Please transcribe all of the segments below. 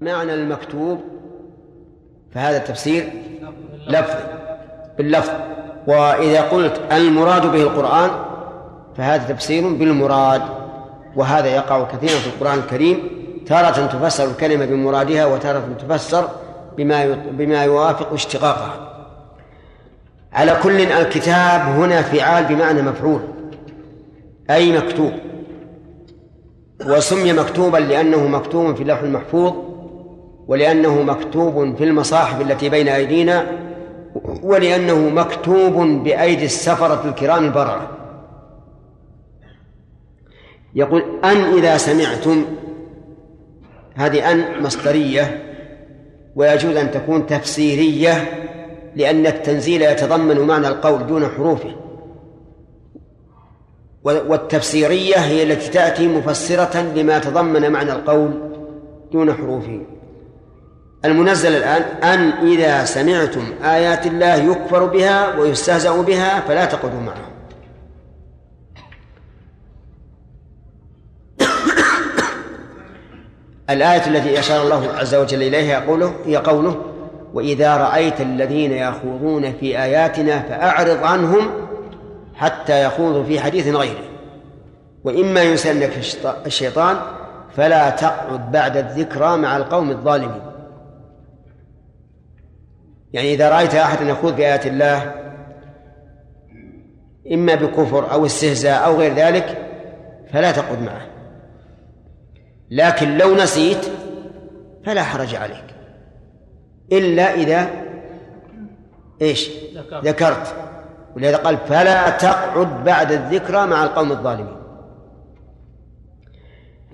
معنى المكتوب فهذا التفسير لفظي باللفظ. وإذا قلت المراد به القرآن فهذا تفسير بالمراد. وهذا يقع كثيرا في القرآن الكريم تارة تفسر الكلمة بمرادها وتارة تفسر بما بما يوافق اشتقاقها. على كل الكتاب هنا فعال بمعنى مفعول أي مكتوب. وسمي مكتوبا لأنه مكتوب في اللوح المحفوظ. ولأنه مكتوب في المصاحف التي بين أيدينا ولأنه مكتوب بأيدي السفرة الكرام البررة. يقول أن إذا سمعتم هذه أن مصدرية ويجوز أن تكون تفسيرية لأن التنزيل يتضمن معنى القول دون حروفه. والتفسيرية هي التي تأتي مفسرة لما تضمن معنى القول دون حروفه. المنزل الآن أن إذا سمعتم آيات الله يكفر بها ويستهزأ بها فلا تقعدوا معهم. الآية التي أشار الله عز وجل إليها يقوله هي قوله وإذا رأيت الذين يخوضون في آياتنا فأعرض عنهم حتى يخوضوا في حديث غيره. وإما ينسلك الشيطان فلا تقعد بعد الذكرى مع القوم الظالمين. يعني إذا رأيت أحدا يخوض في آيات الله إما بكفر أو استهزاء أو غير ذلك فلا تقعد معه. لكن لو نسيت فلا حرج عليك. إلا إذا إيش؟ ذكرت. ولهذا قال فلا تقعد بعد الذكرى مع القوم الظالمين.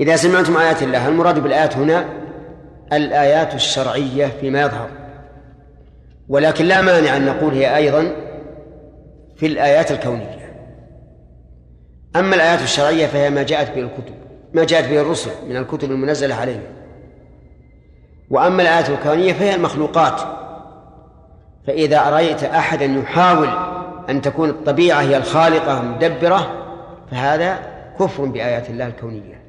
إذا سمعتم آيات الله المراد بالآيات هنا الآيات الشرعية فيما يظهر. ولكن لا مانع أن نقول هي أيضا في الآيات الكونية. أما الآيات الشرعية فهي ما جاءت به الكتب ما جاءت به الرسل من الكتب المنزلة عليهم. وأما الآيات الكونية فهي المخلوقات. فإذا رأيت أحدا يحاول أن تكون الطبيعة هي الخالقة المدبرة فهذا كفر بآيات الله الكونية.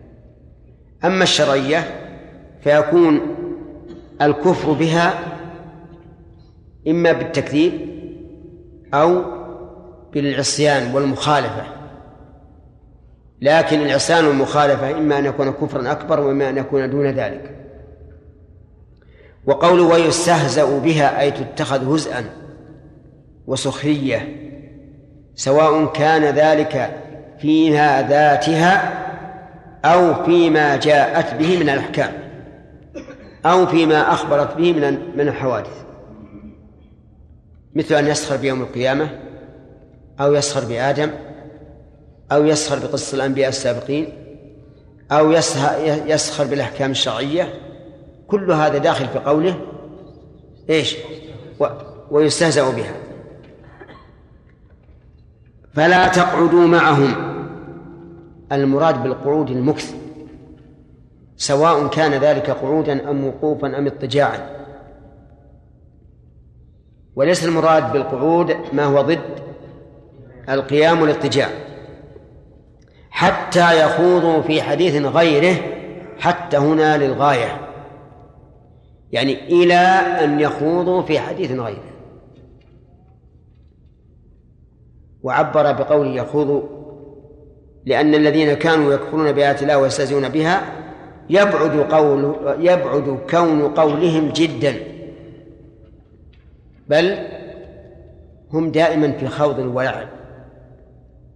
أما الشرعية فيكون الكفر بها إما بالتكذيب أو بالعصيان والمخالفة. لكن العصيان والمخالفة إما أن يكون كفرا أكبر وإما أن يكون دون ذلك. وقوله ويستهزأ بها أي تتخذ هزءا وسخرية سواء كان ذلك فيها ذاتها أو فيما جاءت به من الأحكام أو فيما أخبرت به من من الحوادث. مثل أن يسخر بيوم القيامة أو يسخر بآدم أو يسخر بقصة الأنبياء السابقين أو يسخر بالأحكام الشرعية. كل هذا داخل في قوله إيش؟ و... ويستهزأ بها. فلا تقعدوا معهم. المراد بالقعود المكث سواء كان ذلك قعودا أم وقوفا أم اضطجاعا. وليس المراد بالقعود ما هو ضد القيام والاضطجاع حتى يخوضوا في حديث غيره حتى هنا للغاية. يعني إلى أن يخوضوا في حديث غيره. وعبر بقوله يخوضوا لأن الذين كانوا يكفرون بآيات الله ويستهزئون بها يبعد قول يبعد كون قولهم جدا. بل هم دائما في خوض ولعب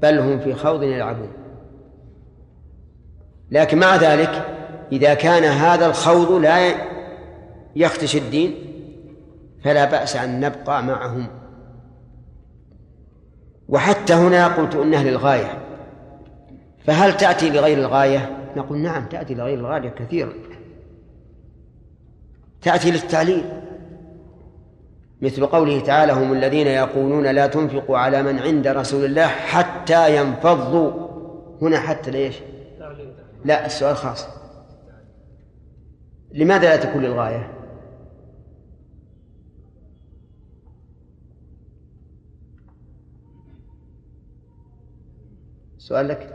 بل هم في خوض يلعبون. لكن مع ذلك إذا كان هذا الخوض لا يختشي الدين فلا بأس أن نبقى معهم. وحتى هنا قلت إنها للغاية فهل تأتي لغير الغاية؟ نقول نعم تأتي لغير الغاية كثيرا. تأتي للتعليل. مثل قوله تعالى هم الذين يقولون لا تنفقوا على من عند رسول الله حتى ينفضوا. هنا حتى ليش؟ لا السؤال خاص. لماذا لا تكون للغاية؟ سؤال لك.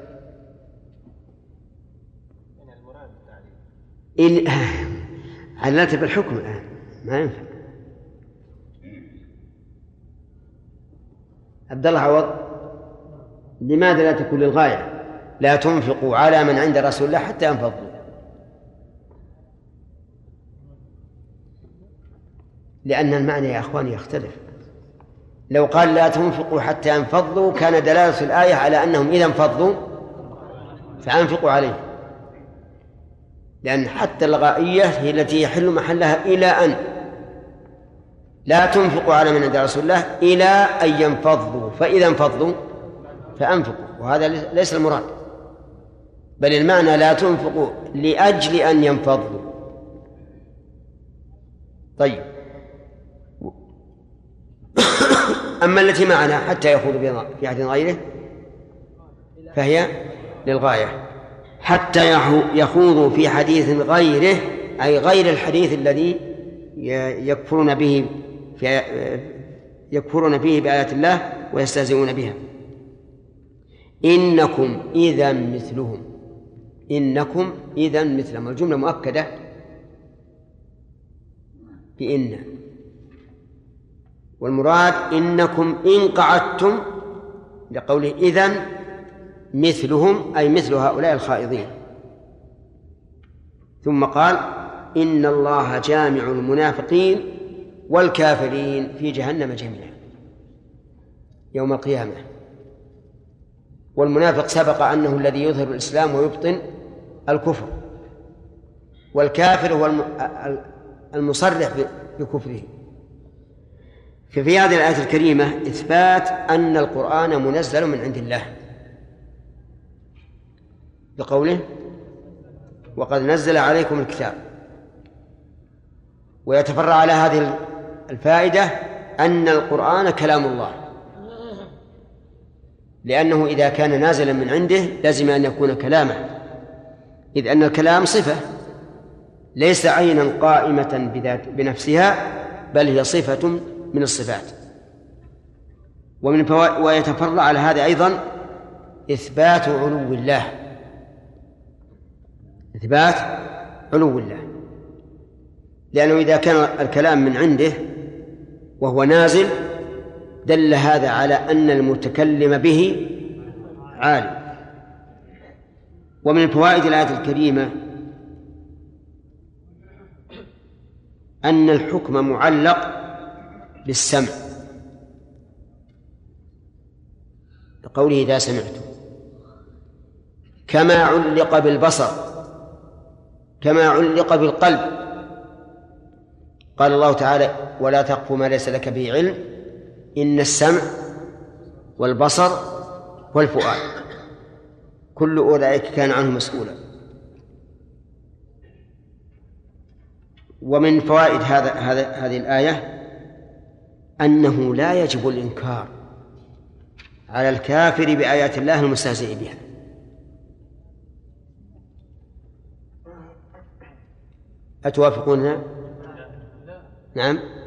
إن عللت بالحكم الآن ما ينفع. عبد الله عوض لماذا لا تكون للغاية؟ لا تنفقوا على من عند رسول الله حتى ينفضوا. لأن المعنى يا أخواني يختلف. لو قال لا تنفقوا حتى ينفضوا كان دلالة الآية على أنهم إذا انفضوا فأنفقوا عليه. لأن حتى الغائية هي التي يحل محلها إلى أن لا تنفقوا على من عند رسول الله إلى أن ينفضوا فإذا انفضوا فأنفقوا وهذا ليس المراد. بل المعنى لا تنفقوا لأجل أن ينفضوا. طيب. أما التي معنا حتى يخوض في عهد غيره فهي للغاية. حتى يخوضوا في حديث غيره أي غير الحديث الذي يكفرون به في يكفرون فيه بآيات الله ويستهزئون بها. إنكم إذا مثلهم. إنكم إذا مثلهم. الجملة مؤكدة بإن. والمراد إنكم إن قعدتم لقوله إذن مثلهم أي مثل هؤلاء الخائضين. ثم قال إن الله جامع المنافقين والكافرين في جهنم جميعا يوم القيامة. والمنافق سبق أنه الذي يظهر الإسلام ويبطن الكفر والكافر هو المصرح بكفره. ففي هذه الآية الكريمة إثبات أن القرآن منزل من عند الله. بقوله وقد نزل عليكم الكتاب. ويتفرع على هذه الفائدة أن القرآن كلام الله. لأنه إذا كان نازلا من عنده لازم أن يكون كلامه. إذ أن الكلام صفة ليس عينا قائمة بذات بنفسها بل هي صفة من الصفات. ومن ويتفرع على هذا أيضا إثبات علو الله. إثبات علو الله. لأنه إذا كان الكلام من عنده وهو نازل دل هذا على أن المتكلم به عالم. ومن فوائد الآية الكريمة أن الحكم معلق بالسمع. لقوله إذا سمعتم. كما علق بالبصر. كما علق بالقلب. قال الله تعالى ولا تقف ما ليس لك به علم إن السمع والبصر والفؤاد كل أولئك كان عنه مسؤولا. ومن فوائد هذا هذا هذه الآية أنه لا يجب الإنكار على الكافر بآيات الله المستهزئ بها. أتوافقوننا؟ نعم.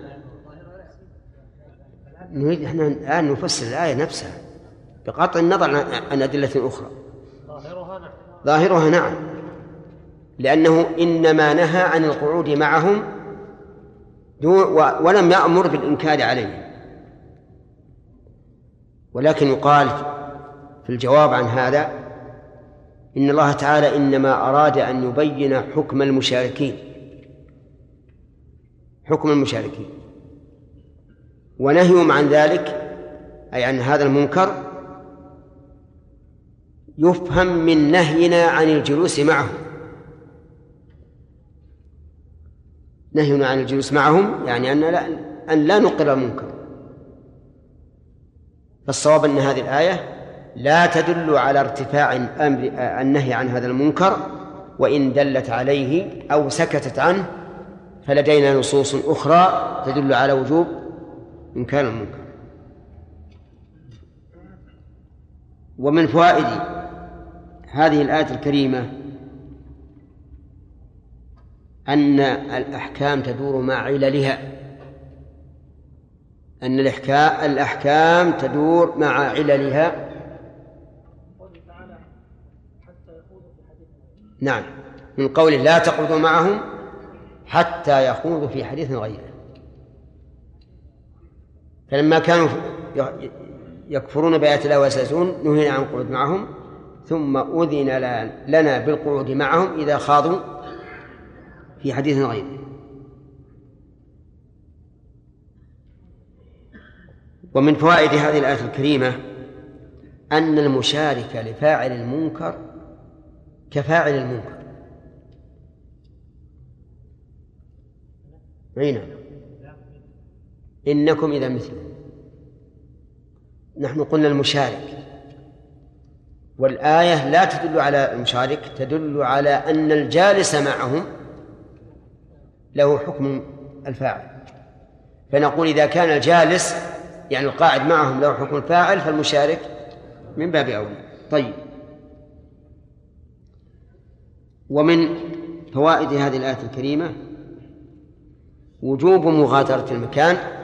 نريد إحنا الآن نفسر الآية نفسها بقطع النظر عن أدلة أخرى. ظاهرها نعم. ظاهرها نعم. لأنه إنما نهى عن القعود معهم ولم يأمر بالإنكار عليهم. ولكن يقال في الجواب عن هذا إن الله تعالى إنما أراد أن يبين حكم المشاركين. حكم المشاركين. ونهيهم عن ذلك أي عن هذا المنكر يفهم من نهينا عن الجلوس معهم. نهينا عن الجلوس معهم يعني أن لا أن لا نقر المنكر. فالصواب أن هذه الآية لا تدل على ارتفاع أمر النهي عن هذا المنكر وإن دلت عليه أو سكتت عنه فلدينا نصوص أخرى تدل على وجوب إنكار المنكر ومن فوائد هذه الآية الكريمة أن الأحكام تدور مع عللها. أن الأحكام تدور مع عللها. نعم. من قوله لا تقعدوا معهم حتى يخوضوا في حديث غيره. فلما كانوا يكفرون بآيات الله ويستهزئون نهينا عن القعود معهم ثم أذن لنا بالقعود معهم إذا خاضوا في حديث غيره. ومن فوائد هذه الآية الكريمة أن المشارك لفاعل المنكر كفاعل المنكر. أي نعم إنكم إذا مثله. نحن قلنا المشارك. والآية لا تدل على المشارك تدل على أن الجالس معهم له حكم الفاعل. فنقول إذا كان الجالس يعني القاعد معهم له حكم الفاعل فالمشارك من باب أولى. طيب. ومن فوائد هذه الآية الكريمة وجوب مغادرة المكان.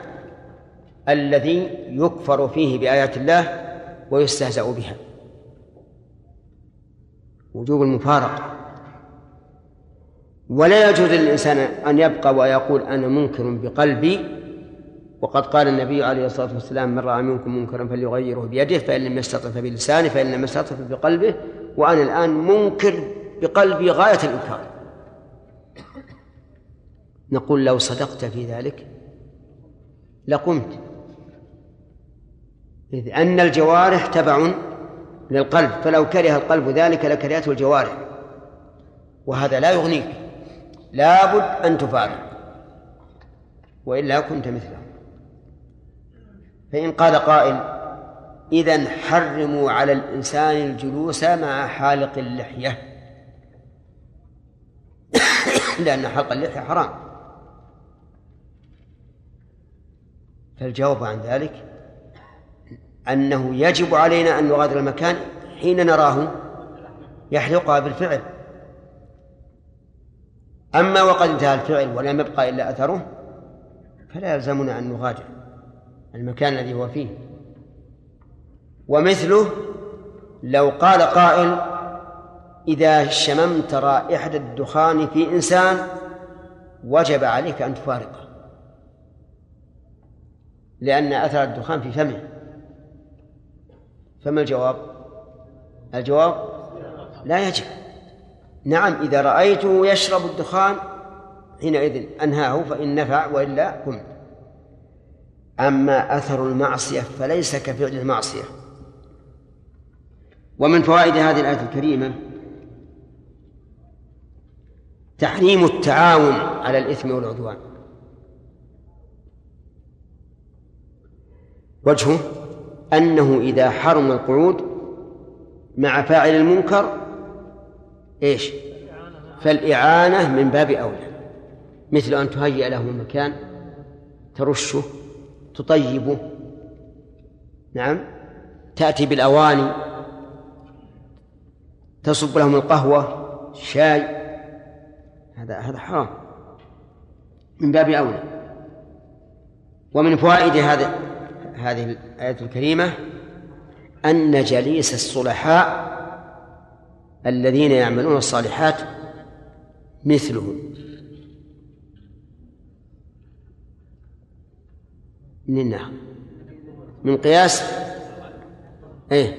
الذي يكفر فيه بآيات الله ويستهزأ بها. وجوب المفارقة. ولا يجوز للإنسان أن يبقى ويقول أنا منكر بقلبي وقد قال النبي عليه الصلاة والسلام من رأى منكم منكرا فليغيره بيده فإن لم يستطع فبلسانه فإن لم يستطع بقلبه وأنا الآن منكر بقلبي غاية الإنكار. نقول لو صدقت في ذلك لقمت. إذ أن الجوارح تبع للقلب فلو كره القلب ذلك لكرهته الجوارح. وهذا لا يغنيك لابد أن تفارق وإلا كنت مثله فإن قال قائل إذا حرموا على الإنسان الجلوس مع حالق اللحية. لأن حلق اللحية حرام. فالجواب عن ذلك أنه يجب علينا أن نغادر المكان حين نراه يحلقها بالفعل. أما وقد انتهى الفعل ولم يبقى إلا أثره فلا يلزمنا أن نغادر المكان الذي هو فيه. ومثله لو قال قائل إذا شممت رائحة الدخان في إنسان وجب عليك أن تفارقه لأن أثر الدخان في فمه. فما الجواب؟ الجواب لا يجب. نعم إذا رأيته يشرب الدخان حينئذ أنهاه فإن نفع وإلا قمت أما أثر المعصية فليس كفعل المعصية. ومن فوائد هذه الآية الكريمة تحريم التعاون على الإثم والعدوان. وجهه أنه إذا حرم القعود مع فاعل المنكر إيش؟ فالإعانة من باب أولى. مثل أن تهيئ له مكان ترشه تطيبه. نعم؟ تأتي بالأواني تصب لهم القهوة الشاي. هذا هذا حرام. من باب أولى. ومن فوائد هذا هذه الآية الكريمة أن جليس الصلحاء الذين يعملون الصالحات مثلهم من النار من قياس؟ إيه.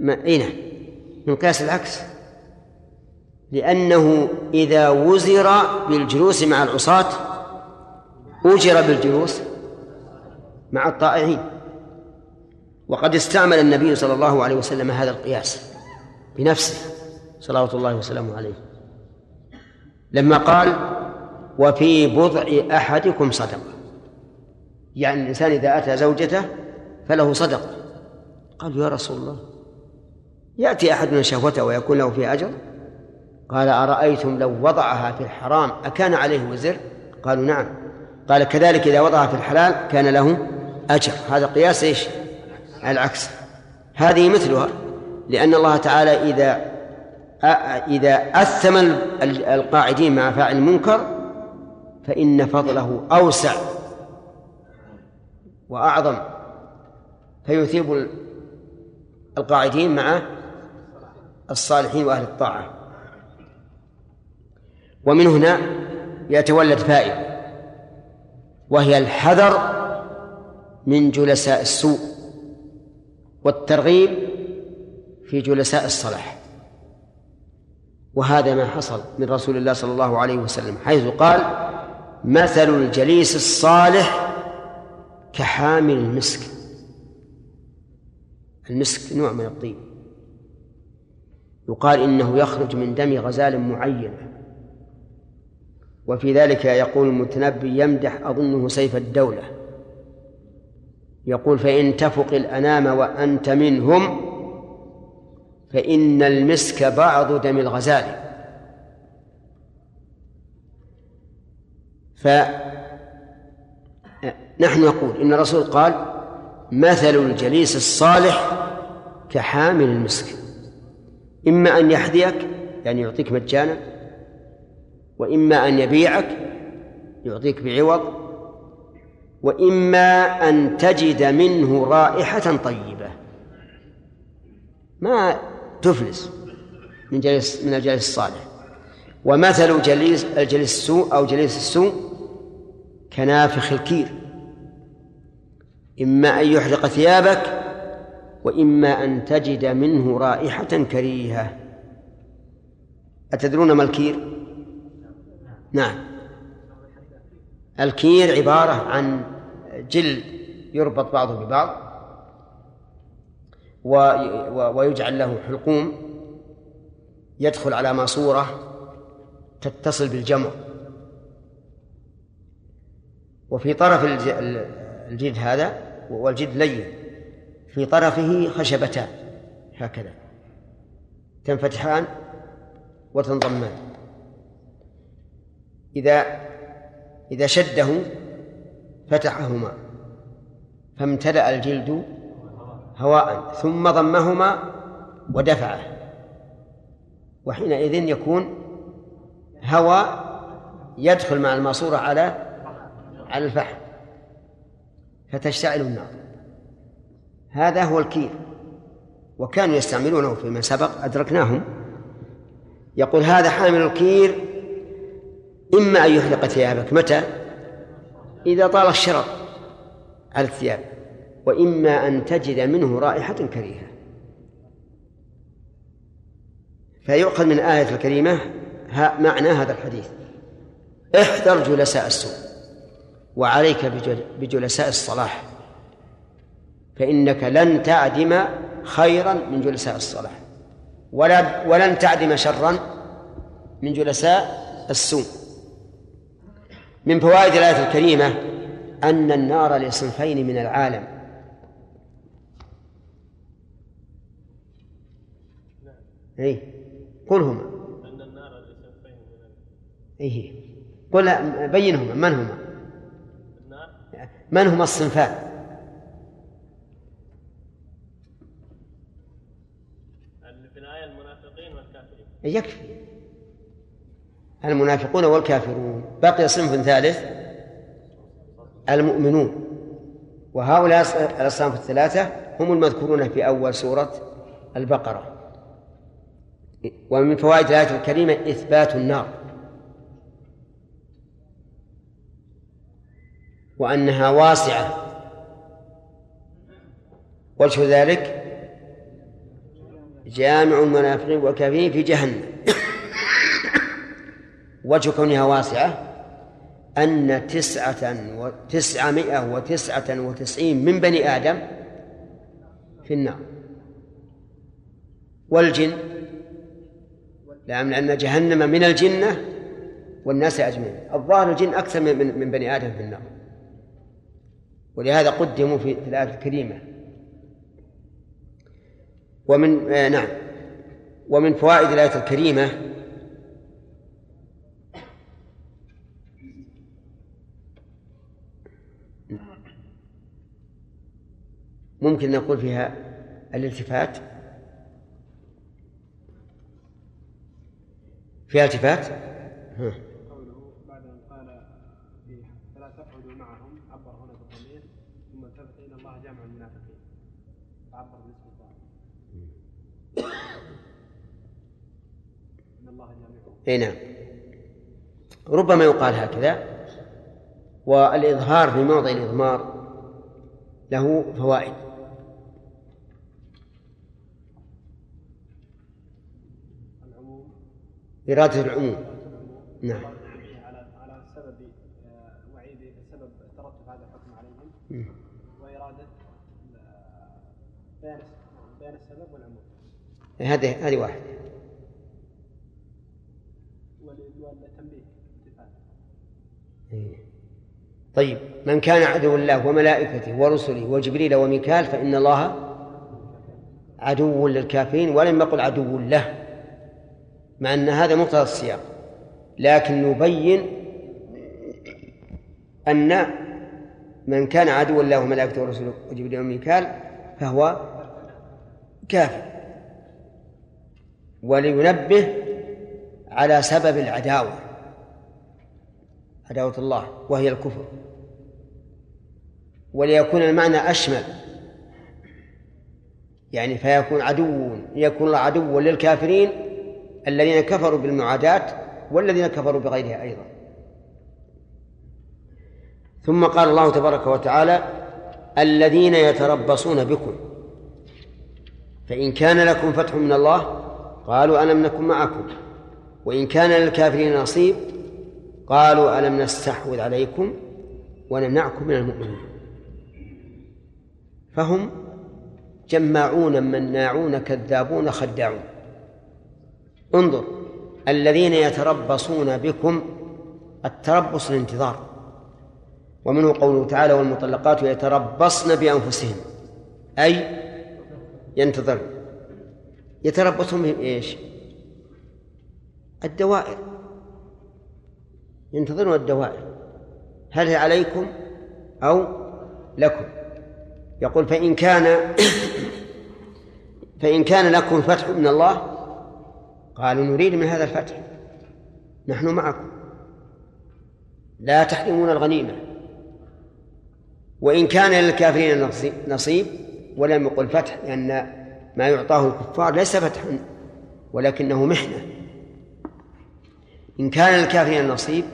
ما اي نعم من قياس العكس. لأنه إذا وزر بالجلوس مع العصاة أجر بالجلوس مع الطائعين. وقد استعمل النبي صلى الله عليه وسلم هذا القياس بنفسه صلوات الله وسلامه عليه. لما قال وفي بضع أحدكم صدقة. يعني الإنسان إذا أتى زوجته فله صدقة. قالوا يا رسول الله يأتي أحدنا شهوته ويكون له فيها أجر؟ قال أرأيتم لو وضعها في الحرام أكان عليه وزر؟ قالوا نعم. قال كذلك إذا وضعها في الحلال كان له أجر. هذا قياس إيش؟ العكس. هذه مثلها لأن الله تعالى إذا إذا أثم القاعدين مع فاعل المنكر فإن فضله أوسع وأعظم. فيثيب القاعدين مع الصالحين وأهل الطاعة. ومن هنا يتولد فائدة وهي الحذر من جلساء السوء والترغيب في جلساء الصلاح. وهذا ما حصل من رسول الله صلى الله عليه وسلم حيث قال مثل الجليس الصالح كحامل المسك. المسك نوع من الطيب. يقال إنه يخرج من دم غزال معينة وفي ذلك يقول المتنبي يمدح أظنه سيف الدولة. يقول فإن تفق الأنام وأنت منهم فإن المسك بعض دم الغزال. فنحن نقول إن الرسول قال مثل الجليس الصالح كحامل المسك. إما أن يحذيك يعني يعطيك مجانا وإما أن يبيعك يعطيك بعوض وإما أن تجد منه رائحة طيبة. ما تفلس من جليس من الجليس الصالح. ومثل جليس الجليس السوء أو جليس السوء كنافخ الكير. إما أن يحرق ثيابك وإما أن تجد منه رائحة كريهة. أتدرون ما الكير؟ نعم. الكير عبارة عن جلد يربط بعضه ببعض ويجعل له حلقوم يدخل على ماسورة تتصل بالجمر وفي طرف الجلد هذا والجلد لين في طرفه خشبتان هكذا. تنفتحان وتنضمان. إذا إذا شده فتحهما فامتلأ الجلد هواء ثم ضمهما ودفعه. وحينئذ يكون هواء يدخل مع الماسورة على على الفحم فتشتعل النار. هذا هو الكير وكانوا يستعملونه فيما سبق أدركناهم. يقول هذا حامل الكير إما أن يحرق ثيابك. متى؟ إذا طال الشرر على الثياب وإما أن تجد منه رائحة كريهة. فيؤخذ من الآية الكريمة معنى هذا الحديث. احذر جلساء السوء وعليك بجلساء الصلاح. فإنك لن تعدم خيرا من جلساء الصلاح ولا ولن تعدم شرا من جلساء السوء. من فوائد الآية الكريمة أن النار لصنفين من العالم. أي قل هما. أن النار لصنفين من أي قل بينهما من هما؟ من هما الصنفان؟ في الآية المنافقين والكافرين. يكفي. المنافقون والكافرون. بقي صنف ثالث المؤمنون. وهؤلاء الأصناف الثلاثة هم المذكورون في أول سورة البقرة. ومن فوائد الآية الكريمة إثبات النار. وأنها واسعة. وجه ذلك جامع المنافقين والكافرين في جهنم. وجه كونها واسعة أن تسعة وتسعمائة وتسعة وتسعين من بني آدم في النار. والجن لأن جهنم من الجنة والناس أجمعين. الظاهر الجن أكثر من من بني آدم في النار. ولهذا قدموا في الآية الكريمة. ومن آه نعم. ومن فوائد الآية الكريمة ممكن نقول فيها الالتفات؟ فيها التفات؟ قوله بعد أن قال فلا تقعدوا معهم عبر هنا بالضمير ثم التفت إلى الله جامع المنافقين. فعبر باسم الله. إن الله جامعهم إي نعم. ربما يقال هكذا والإظهار في موضع الإضمار له فوائد. إرادة العموم. نعم. على على سبب آه، وعيد سبب ترتب هذا الحكم عليهم. وإرادة آه، بيان بيان السبب والعموم. هذه هذه واحدة والتنبيه إيه. طيب. من كان عدو الله وملائكته ورسله وجبريل وميكال فإن الله عدو للكافرين ولم يقل عدو له. مع أن هذا مقتضى السياق. لكن نبين أن من كان عدوا الله وملائكته ورسله وجبريل وميكال فهو كافر. ولينبه على سبب العداوة عداوة الله وهي الكفر. وليكون المعنى أشمل يعني فيكون عدو يكون عدوا للكافرين الذين كفروا بالمعاداة والذين كفروا بغيرها أيضا. ثم قال الله تبارك وتعالى الذين يتربصون بكم. فإن كان لكم فتح من الله قالوا ألم نكن معكم. وإن كان للكافرين نصيب قالوا ألم نستحوذ عليكم ونمنعكم من المؤمنين. فهم جماعون مناعون كذابون خداعون. انظر الذين يتربصون بكم التربص الانتظار. ومنه قوله تعالى والمطلقات يتربصن بأنفسهن أي ينتظر يتربصون بهم إيش؟ الدوائر. ينتظرون الدوائر. هل هي عليكم أو لكم؟ يقول فإن كان فإن كان لكم فتح من الله قالوا نريد من هذا الفتح. نحن معكم. لا تحرمون الغنيمة. وإن كان للكافرين نصيب ولم يقل فتح لأن ما يعطاه الكفار ليس فتحا ولكنه محنة. إن كان للكافرين نصيب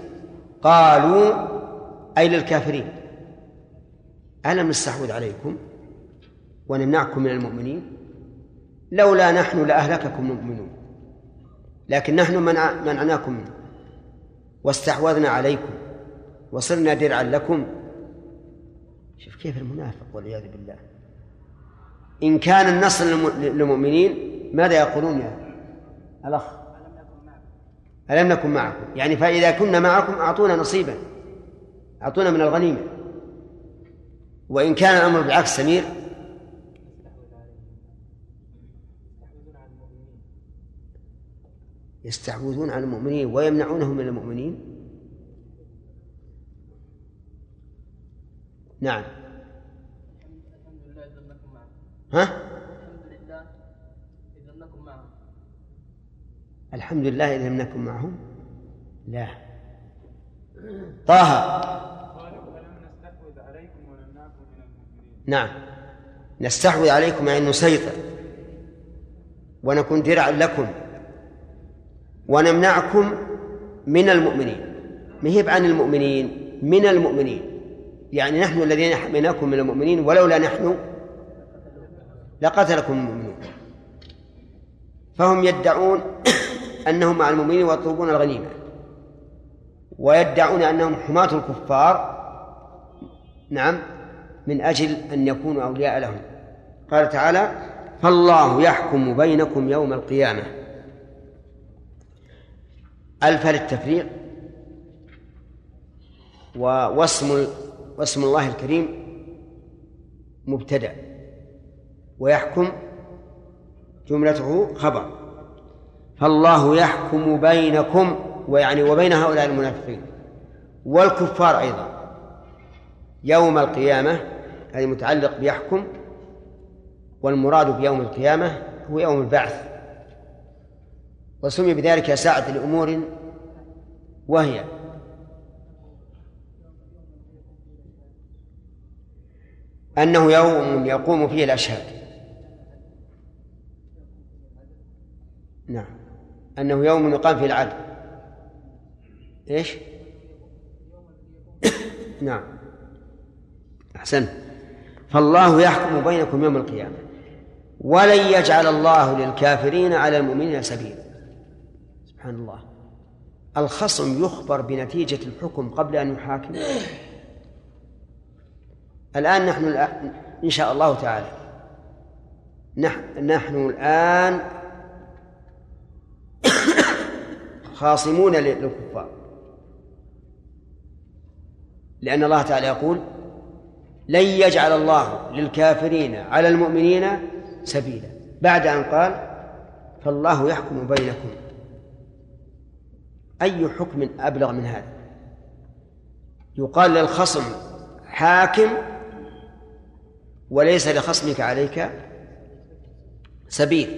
قالوا أي للكافرين؟ ألم نستحوذ عليكم ونمنعكم من المؤمنين؟ لولا نحن لأهلككم المؤمنون. لكن نحن منع منعناكم منه واستحوذنا عليكم وصرنا درعا لكم. شوف كيف المنافق والعياذ بالله. إن كان النصر للمؤمنين ماذا يقولون يا الأخ. ألم نكن معكم؟ يعني فإذا كنا معكم أعطونا نصيبا أعطونا من الغنيمة. وإن كان الأمر بالعكس سمير يستحوذون على المؤمنين ويمنعونهم من المؤمنين؟ نعم. ها؟ الحمد لله إذا لم نكن معهم. لا. طه. نعم. نستحوذ عليكم يعني نسيطر ونكون درعا لكم. ونمنعكم من المؤمنين. ما هي عن المؤمنين؟ من المؤمنين. يعني نحن الذين حميناكم من المؤمنين ولولا نحن لقتلكم المؤمنون. فهم يدعون أنهم مع المؤمنين ويطلبون الغنيمة. ويدعون أنهم حماة الكفار. نعم من أجل أن يكونوا أولياء لهم. قال تعالى فالله يحكم بينكم يوم القيامة. ألف للتفريق واسم واسم الله الكريم مبتدأ ويحكم جملته خبر. فالله يحكم بينكم ويعني وبين هؤلاء المنافقين والكفار أيضا يوم القيامة هذه متعلق بيحكم والمراد بيوم القيامة هو يوم البعث. وسمي بذلك ساعة لأمور وهي. أنه يوم يقوم فيه الأشهاد. نعم. أنه يوم يقام فيه العدل. إيش؟ نعم. أحسن. فالله يحكم بينكم يوم القيامة. ولن يجعل الله للكافرين على المؤمنين سبيلا. سبحان الله. الخصم يخبر بنتيجة الحكم قبل أن يحاكم. الآن نحن الآن إن شاء الله تعالى. نحن الآن خاصمون للكفار. لأن الله تعالى يقول لن يجعل الله للكافرين على المؤمنين سبيلا. بعد أن قال فالله يحكم بينكم. أي حكم أبلغ من هذا؟ يقال للخصم حاكم وليس لخصمك عليك سبيل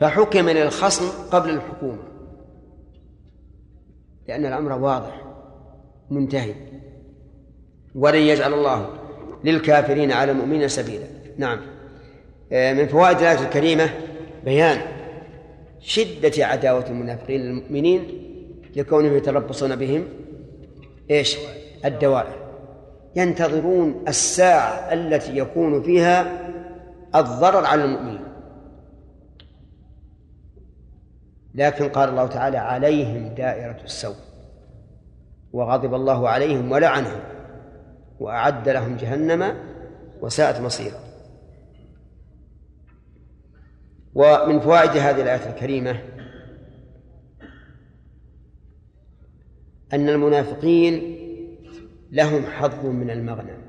فحكم للخصم قبل الحكومة لأن الأمر واضح منتهي ولن يجعل الله للكافرين على المؤمنين سبيلا. نعم. آه، من فوائد الآية الكريمة بيان شدة عداوة المنافقين للمؤمنين لكونهم يتربصون بهم إيش؟ الدوائر ينتظرون الساعة التي يكون فيها الضرر على المؤمنين. لكن قال الله تعالى عليهم دائرة السوء وغضب الله عليهم ولعنهم وأعد لهم جهنم وساءت مصيرا ومن فوائد هذه الآية الكريمة أن المنافقين لهم حظ من المغنم.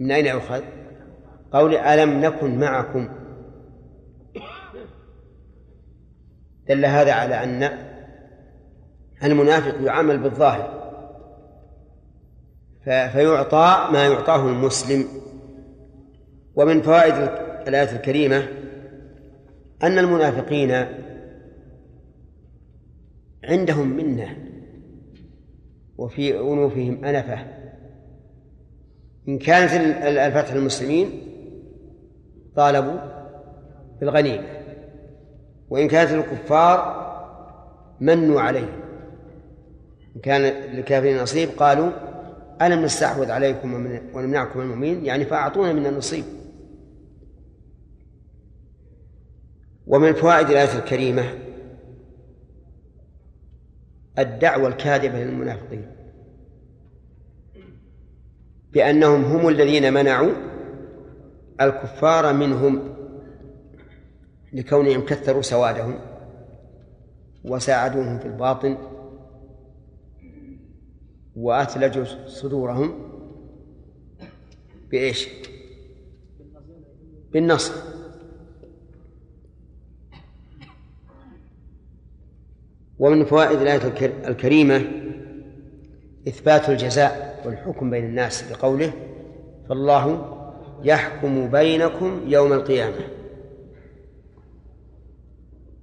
من أين يؤخذ؟ قول ألم نكن معكم؟ دل هذا على أن المنافق يعامل بالظاهر. فيعطى ما يعطاه المسلم. ومن فوائد الآية الكريمة أن المنافقين عندهم منة وفي أنوفهم أنفة. إن كانت الفتح المسلمين طالبوا بالغنيمة وإن كانت الكفار منوا عليهم. إن كان للكافرين نصيب قالوا ألم نستحوذ عليكم ونمنعكم المؤمنين؟ يعني فأعطونا من النصيب. ومن فوائد الآية الكريمة الدعوة الكاذبة للمنافقين. بأنهم هم الذين منعوا الكفار منهم لكونهم كثروا سوادهم وساعدوهم في الباطن وأثلجوا صدورهم بإيش؟ بالنصر. ومن فوائد الآية الكريمة إثبات الجزاء والحكم بين الناس بقوله فالله يحكم بينكم يوم القيامة.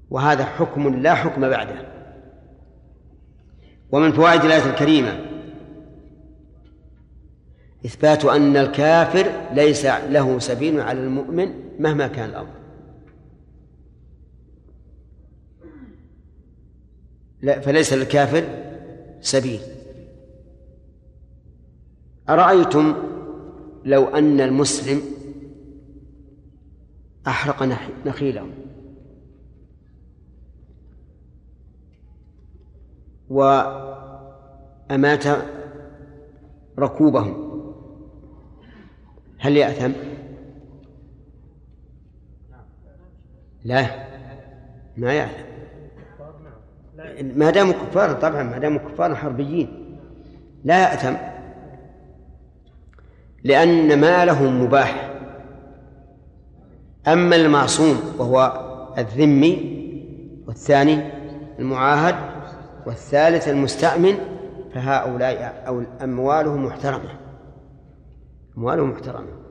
وهذا حكم لا حكم بعده. ومن فوائد الآية الكريمة إثبات أن الكافر ليس له سبيل على المؤمن مهما كان الأمر. لا فليس للكافر سبيل. أرأيتم لو أن المسلم أحرق نخيله وأمات ركوبهم؟ هل يأثم؟ لا. ما يأثم. ما داموا كفارا طبعا ما داموا كفارا حربيين. لا يأثم. لأن مالهم مباح. أما المعصوم وهو الذمي والثاني المعاهد والثالث المستأمن فهؤلاء أو أموالهم محترمة. أموالهم محترمة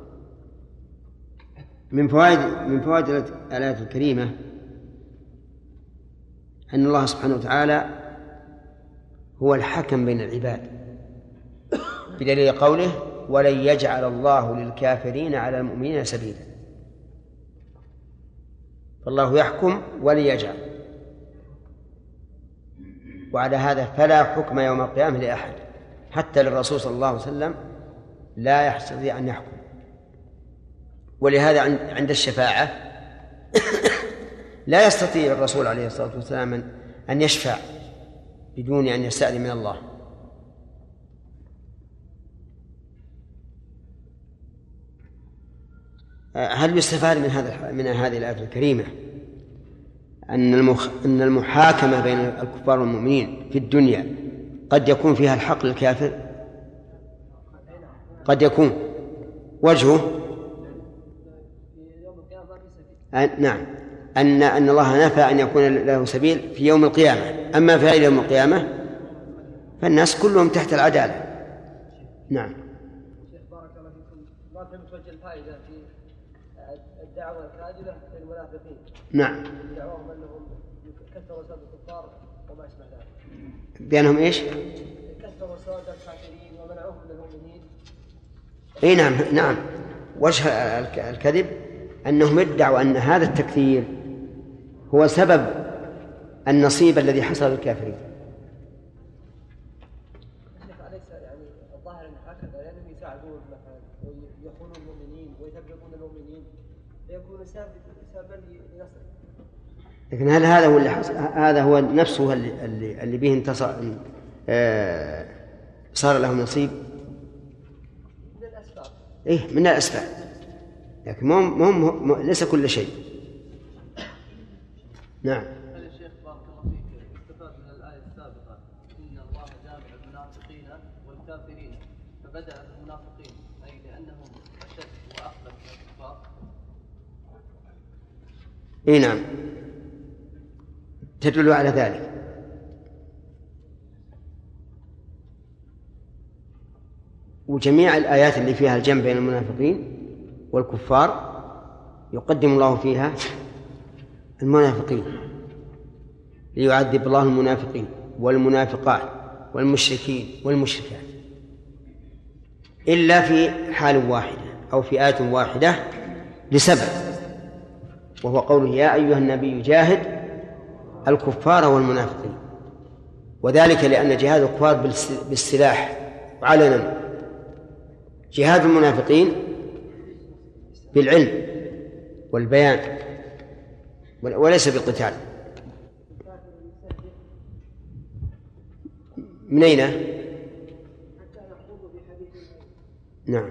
من فوائد من فوائد الآية الكريمة أن الله سبحانه وتعالى هو الحكم بين العباد. بدليل قوله ولن يجعل الله للكافرين على المؤمنين سبيلا فالله يحكم وليجعل وعلى هذا فلا حكم يوم القيامة لأحد حتى للرسول صلى الله عليه وسلم لا يستطيع أن يحكم. ولهذا عند الشفاعة لا يستطيع الرسول عليه الصلاة والسلام أن يشفع بدون أن يستأذن من الله. هل يستفاد من هذا من هذه الآية الكريمة أن المخ... أن المحاكمة بين الكفار والمؤمنين في الدنيا قد يكون فيها الحق للكافر؟ قد يكون وجهه نعم. أن أن الله نفى أن يكون له سبيل في يوم القيامة. أما في غير يوم القيامة فالناس كلهم تحت العدالة. نعم. شيخ بارك الله فيكم. ما فهمت وجه الفائدة في الدعوة الكاذبة للمنافقين؟ نعم. دعواهم أنهم كثروا سب الكفار وما أشبه ذلك. بأنهم إيش؟ كثروا سواد الكافرين ومنعوهم من المؤمنين. إي نعم نعم. وجه الكذب أنهم ادعوا أن هذا التكثير هو سبب النصيب الذي حصل للكافرين. يعني لكن هل هذا هو اللي حصل هذا هو نفسه اللي اللي, اللي به انتصر آه، صار له نصيب؟ الأسباب إيه من الأسباب. لكن مو مو ليس كل شيء. نعم. هل يا شيخ بارك الله فيك استفاد من الآية السابقة إن الله جامع المنافقين والكافرين فبدأ بالمنافقين أي لأنهم أشد من الكفار. اي نعم. تدل على ذلك. وجميع الآيات اللي فيها الجمع بين المنافقين والكفار يقدم الله فيها المنافقين ليعذب الله المنافقين والمنافقات والمشركين والمشركات إلا في حال واحدة أو في آية واحدة لسبب وهو قوله يا أيها النبي جاهد الكفار والمنافقين وذلك لأن جهاد الكفار بالس- بالسلاح علنا جهاد المنافقين بالعلم والبيان ول- وليس بالقتال من أين؟ نعم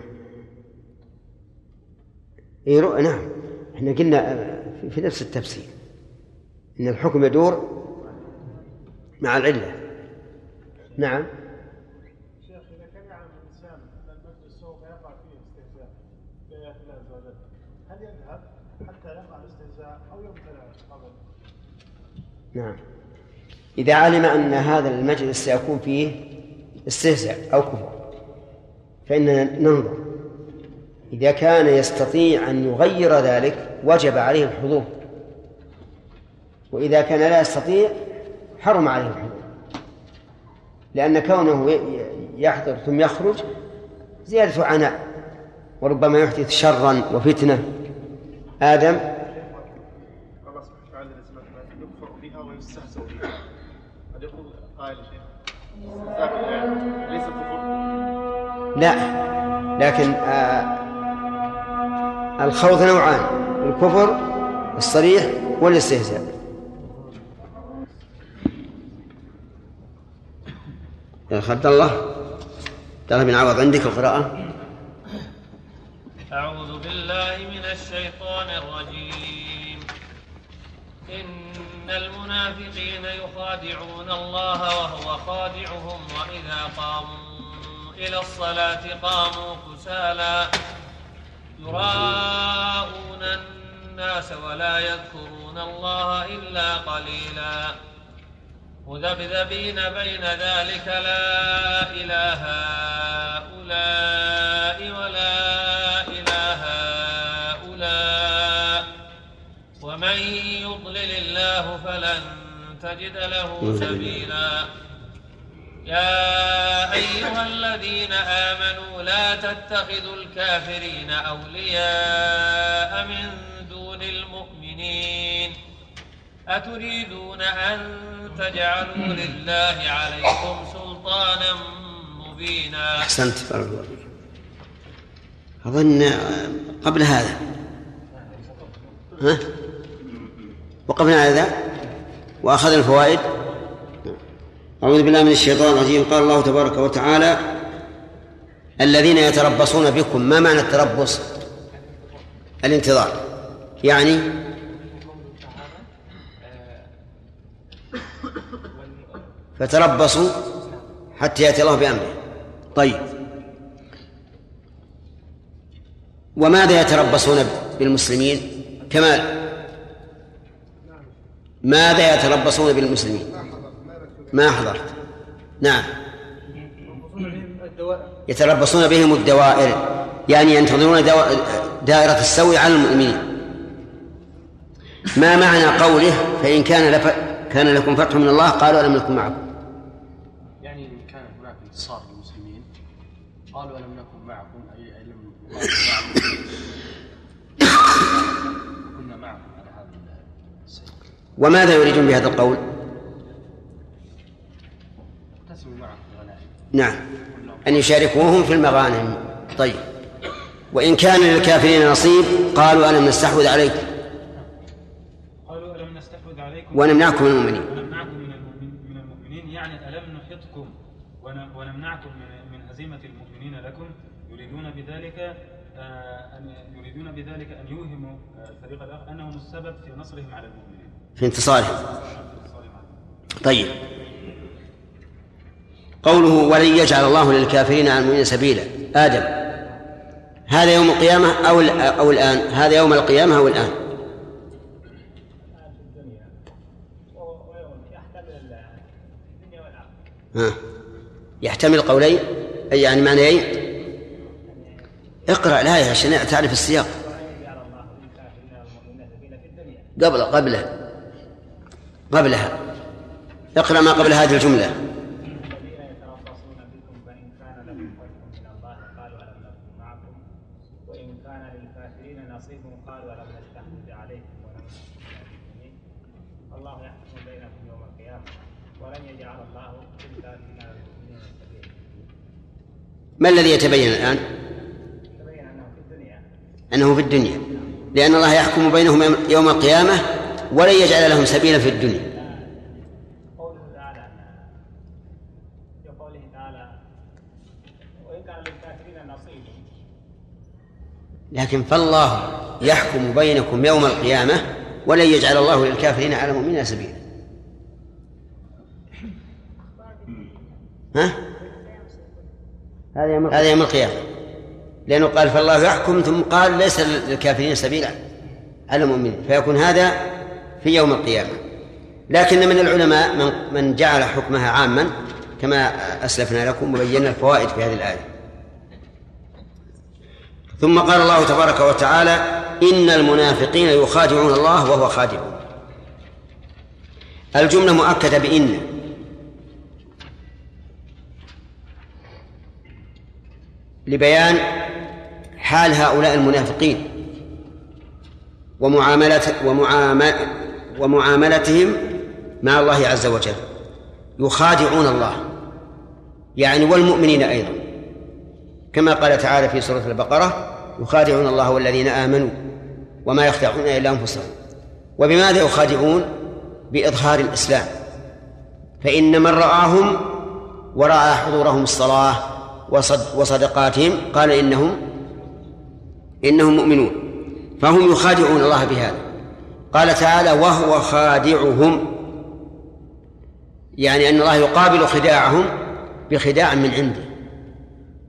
إيه. نعم إحنا قلنا آه، في نفس التفسير إن الحكم يدور مع العلة نعم شيخ اذا كان يعلم الانسان ان المجلس سوف يقع فيه استهزاء بايات الله عز وجل هل يذهب حتى يقع الاستهزاء أو يمتنع قبل؟ نعم. إذا علم أن هذا المجلس سيكون فيه استهزاء أو كفر فإننا ننظر. إذا كان يستطيع أن يغير ذلك وجب عليه الحضور. وإذا كان لا يستطيع حرم عليه الحضور. لأن كونه يحضر ثم يخرج زيادة عناء وربما يحدث شرا وفتنة. آدم الله سبحانه وتعالى لازم يكفر بها ويستهزأ بها قد يقول قائل يا شيخ استهزاء بالآيات ليس كفر لا لكن آه الخوض نوعان الكفر الصريح والاستهزاء. يا عبد الله الله بن عوض عندك القراءة؟ أعوذ بالله من الشيطان الرجيم. المنافقين يخادعون الله وهو خادعهم وإذا قاموا إلى الصلاة قاموا كسالى يراءون الناس ولا يذكرون الله إلا قليلا. مذبذبين بين ذلك لا إله هؤلاء ولا ومن يضلل الله فلن تجد له سبيلا. يا أيها الذين آمنوا لا تتخذوا الكافرين أولياء من دون المؤمنين. أتريدون أن تجعلوا لله عليكم سلطانا مبينا. أحسنت. بارك الله فيك. أظن قبل هذا. ها؟ وقفنا على ذا وأخذنا الفوائد. أعوذ بالله من الشيطان الرجيم. قال الله تبارك وتعالى الذين يتربصون بكم ما معنى التربص؟ الانتظار. يعني فتربصوا حتى يأتي الله بأمره. طيب. وماذا يتربصون بالمسلمين؟ كمال. ماذا يتربصون بالمسلمين؟ ما حضرت. نعم. يتربصون بهم الدوائر. يعني ينتظرون دائرة السوء على المؤمنين. ما معنى قوله فإن كان لف... كان لكم فتح من الله؟ قالوا ألم نكن معكم. يعني إن كان هناك انتصار للمسلمين قالوا ألم نكن معكم؟ أي لم كنا معكم على هذا السير وماذا يريدون بهذا القول؟ نعم. أن يشاركوهم في المغانم. طيب. وإن كان للكافرين نصيب قالوا ألم نستحوذ عليكم قالوا ألم نستحوذ عليكم؟ ونمنعكم من المؤمنين. ونمنعكم من المؤمن من المؤمنين؟ يعني ألم نحطكم ون- ونمنعكم من من هزيمة المؤمنين لكم؟ يريدون بذلك آه، أن يريدون بذلك أن يوهموا آه، الفريق الآخر أنهم السبب في نصرهم على المؤمنين. في عليهم. طيب. قوله ولن يجعل الله للكافرين على المؤمنين سبيلا آدم هذا يوم القيامة أو أو الآن؟ هذا يوم القيامة أو الآن؟ ها. يحتمل قولين؟ أي يعني معنيين؟ اقرأ الآية عشان تعرف السياق. قبل قبله. قبلها. اقرأ ما قبل هذه الجملة. ما الذي يتبين الآن؟ أنه في الدنيا. لأن الله يحكم بينهم يوم القيامة ولن يجعل لهم سبيلا في الدنيا. لكن فالله يحكم بينكم يوم القيامة ولن يجعل الله للكافرين على المؤمنين سبيلا. ها؟ هذا يوم القيامة. لأنه قال فالله يحكم ثم قال ليس للكافرين سبيلا على المؤمنين. فيكون هذا في يوم القيامة. لكن من العلماء من من جعل حكمها عاما كما أسلفنا لكم وبينا الفوائد في هذه الآية. ثم قال الله تبارك وتعالى إن المنافقين يخادعون الله وهو خادعهم. الجملة مؤكدة بإن. لبيان حال هؤلاء المنافقين ومعاملة ومعامل ومعاملتهم مع الله عز وجل. يخادعون الله. يعني والمؤمنين أيضا. كما قال تعالى في سورة البقرة يخادعون الله والذين آمنوا وما يخدعون إلا أنفسهم. وبماذا يخادعون؟ بإظهار الإسلام. فإن من رآهم ورأى حضورهم الصلاة وصد وصدقاتهم. قال إنهم إنهم مؤمنون. فهم يخادعون الله بهذا. قال تعالى وهو خادعهم يعني أن الله يقابل خداعهم بخداع من عنده.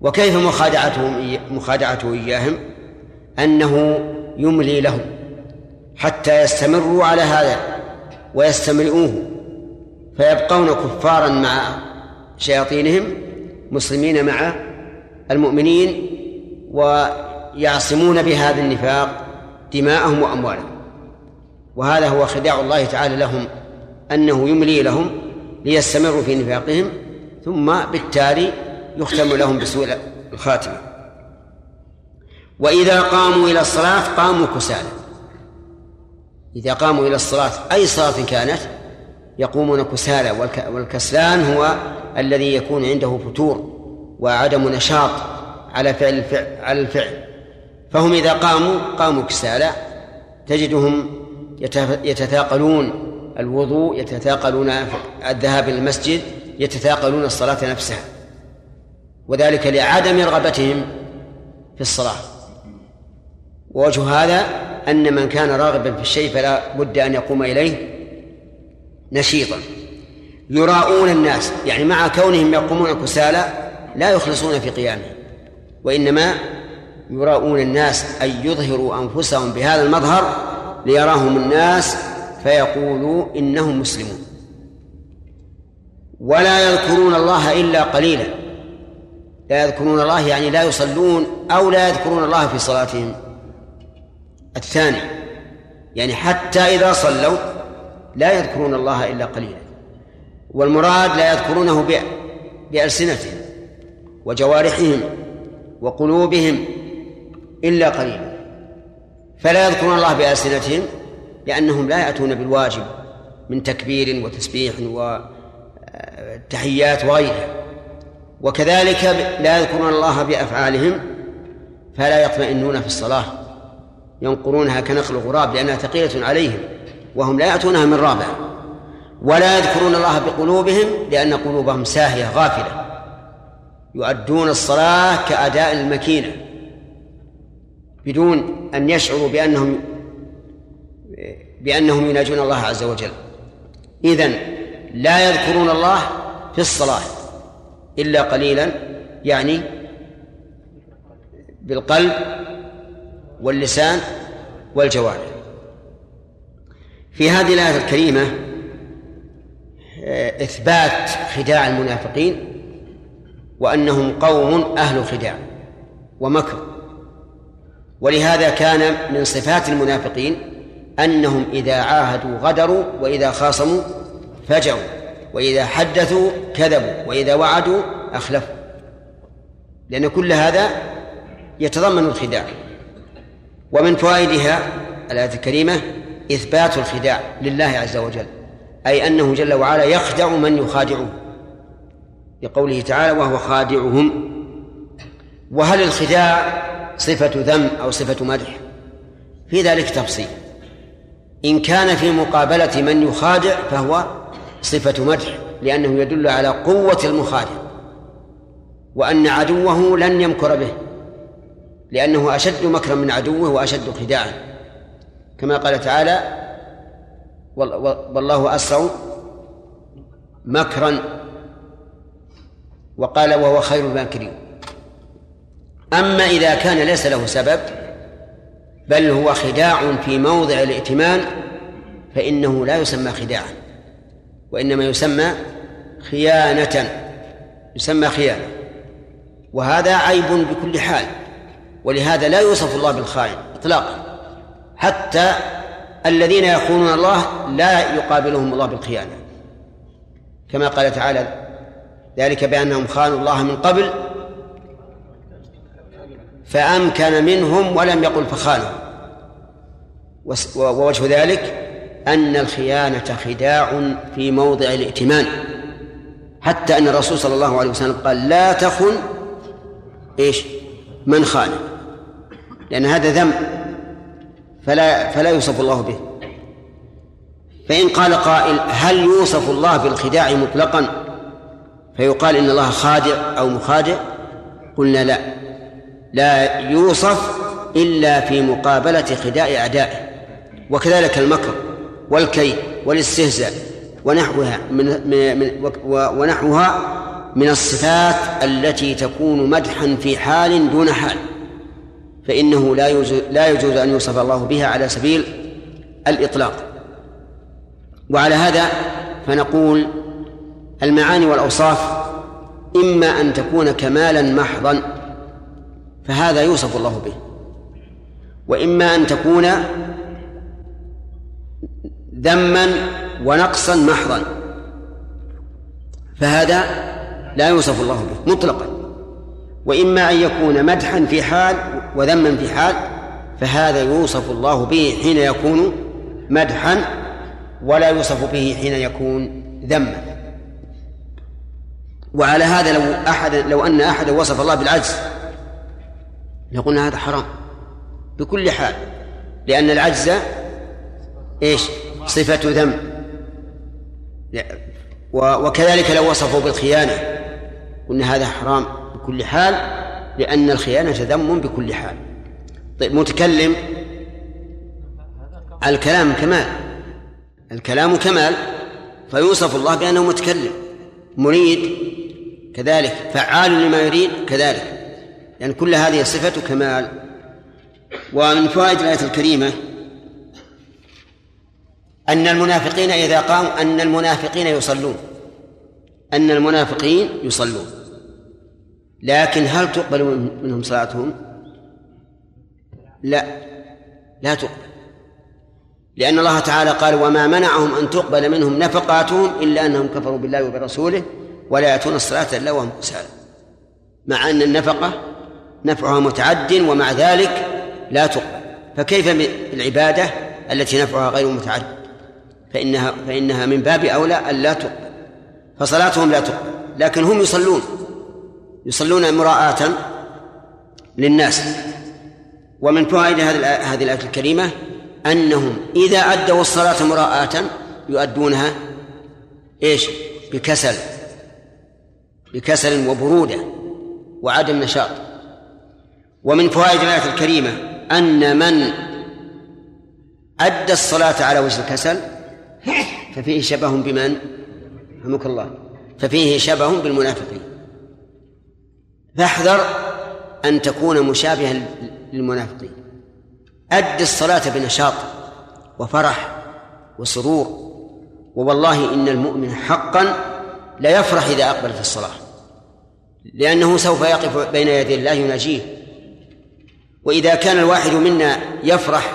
وكيف مخادعتهم مخادعته إياهم؟ أنه يملي لهم حتى يستمروا على هذا ويستمرئوه فيبقون كفارا مع شياطينهم مسلمين مع المؤمنين ويعصمون بهذا النفاق دماءهم وأموالهم. وهذا هو خداع الله تعالى لهم أنه يملي لهم ليستمروا في نفاقهم ثم بالتالي يختم لهم بسوء الخاتمة. وإذا قاموا إلى الصلاة قاموا كسالى. إذا قاموا إلى الصلاة أي صلاة كانت؟ يقومون كسالى والك- والكسلان هو الذي يكون عنده فتور وعدم نشاط على فعل الفعل على الفعل. فهم إذا قاموا قاموا كسالى تجدهم يتثاقلون الوضوء يتثاقلون الذهاب إلى المسجد يتثاقلون الصلاة نفسها. وذلك لعدم رغبتهم في الصلاة. ووجه هذا أن من كان راغبا في الشيء فلا بد أن يقوم إليه نشيطا. يراؤون الناس يعني مع كونهم يقومون كسالى لا يخلصون في قيامهم وإنما يراؤون الناس أي يظهروا أنفسهم بهذا المظهر ليراهم الناس فيقولوا إنهم مسلمون. ولا يذكرون الله إلا قليلا. لا يذكرون الله يعني لا يصلون أو لا يذكرون الله في صلاتهم. الثاني يعني حتى إذا صلوا لا يذكرون الله إلا قليلا. والمراد لا يذكرونه بألسنتهم وجوارحهم وقلوبهم إلا قليلا. فلا يذكرون الله بألسنتهم لأنهم لا يأتون بالواجب من تكبير وتسبيح وتحيات وغيرها. وكذلك لا يذكرون الله بأفعالهم فلا يطمئنون في الصلاة ينقرونها كنقل الغراب لأنها ثقيلة عليهم وهم لا يأتونها من رابع. ولا يذكرون الله بقلوبهم لأن قلوبهم ساهية غافلة يؤدون الصلاة كأداء المكينة. بدون أن يشعروا بأنهم بأنهم يناجون الله عز وجل. إذن لا يذكرون الله في الصلاة إلا قليلا يعني بالقلب واللسان والجوارح. في هذه الآية الكريمة آه، إثبات خداع المنافقين وأنهم قوم أهل خداع ومكر. ولهذا كان من صفات المنافقين أنهم إذا عاهدوا غدروا وإذا خاصموا فجروا وإذا حدثوا كذبوا وإذا وعدوا أخلفوا. لأن كل هذا يتضمن الخداع. ومن فوائدها الآية الكريمة إثبات الخداع لله عز وجل أي أنه جل وعلا يخدع من يخادعه. لقوله تعالى وهو خادعهم. وهل الخداع صفة ذم أو صفة مدح. في ذلك تفصيل. إن كان في مقابلة من يخادع فهو صفة مدح لأنه يدل على قوة المخادع. وأن عدوه لن يمكر به لأنه أشد مكرا من عدوه وأشد خداعا. كما قال تعالى والله أسرع مكرا. وقال وهو خير الماكرين. أما إذا كان ليس له سبب بل هو خداع في موضع الائتمان فإنه لا يسمى خداعا وإنما يسمى خيانة يسمى خيانة. وهذا عيب بكل حال ولهذا لا يوصف الله بالخائن إطلاقا. حتى الذين يخونون الله لا يقابلهم الله بالخيانة. كما قال تعالى ذلك بأنهم خانوا الله من قبل فأمكن منهم ولم يقل فخانوا ووجه ذلك أن الخيانة خداع في موضع الائتمان. حتى أن الرسول صلى الله عليه وسلم قال لا تخن إيش؟ من خان. لأن هذا ذنب فلا فلا يوصف الله به. فإن قال قائل هل يوصف الله بالخداع مطلقا فيقال إن الله خادع أو مخادع؟ قلنا لا. لا يوصف إلا في مقابلة خداع أعدائه وكذلك المكر والكيد والاستهزاء ونحوها من, من ونحوها من الصفات التي تكون مدحا في حال دون حال فإنه لا يجوز لا يجوز أن يوصف الله بها على سبيل الإطلاق. وعلى هذا فنقول المعاني والأوصاف إما أن تكون كمالا محضا فهذا يوصف الله به. وإما أن تكون ذما ونقصا محضا. فهذا لا يوصف الله به مطلقا. وإما أن يكون مدحا في حال وذما في حال فهذا يوصف الله به حين يكون مدحا ولا يوصف به حين يكون ذما. وعلى هذا لو أحد لو أن أحدا وصف الله بالعجز لقلنا هذا حرام. بكل حال لأن العجز إيش؟ صفة ذم. وكذلك لو وصفوا بالخيانة قلنا هذا حرام بكل حال لأن الخيانة ذم بكل حال. طيب متكلم الكلام كمال. الكلام كمال فيوصف الله بأنه متكلم مريد كذلك فعال لما يريد كذلك. يعني كل هذه صفة كمال. ومن فوائد الآية الكريمة أن المنافقين إذا قاموا أن المنافقين يصلون. أن المنافقين يصلون. لكن هل تقبل منهم صلاتهم؟ لا. لا تقبل. لأن الله تعالى قال وما منعهم أن تقبل منهم نفقاتهم إلا أنهم كفروا بالله وبرسوله ولا يأتون الصلاة إلا وهم كسالى مع أن النفقة نفعها متعد ومع ذلك لا تقبل. فكيف بالعبادة التي نفعها غير متعد؟ فإنها فإنها من باب أولى أن لا تقبل. فصلاتهم لا تقبل. لكن هم يصلون. يصلون مراءة للناس. ومن فوائد هذه الآية الكريمة أنهم إذا أدوا الصلاة مراءة يؤدونها إيش؟ بكسل. بكسل وبرودة وعدم نشاط. ومن فوائد الآية الكريمة أن من أدى الصلاة على وجه الكسل ففيه شبه بمن؟ رحمك الله. ففيه شبه بالمنافقين. فاحذر أن تكون مشابها للمنافقين. أد الصلاة بنشاط وفرح وسرور. ووالله إن المؤمن حقا لا يفرح إذا أقبل في الصلاة. لأنه سوف يقف بين يدي الله يناجيه. وإذا كان الواحد منا يفرح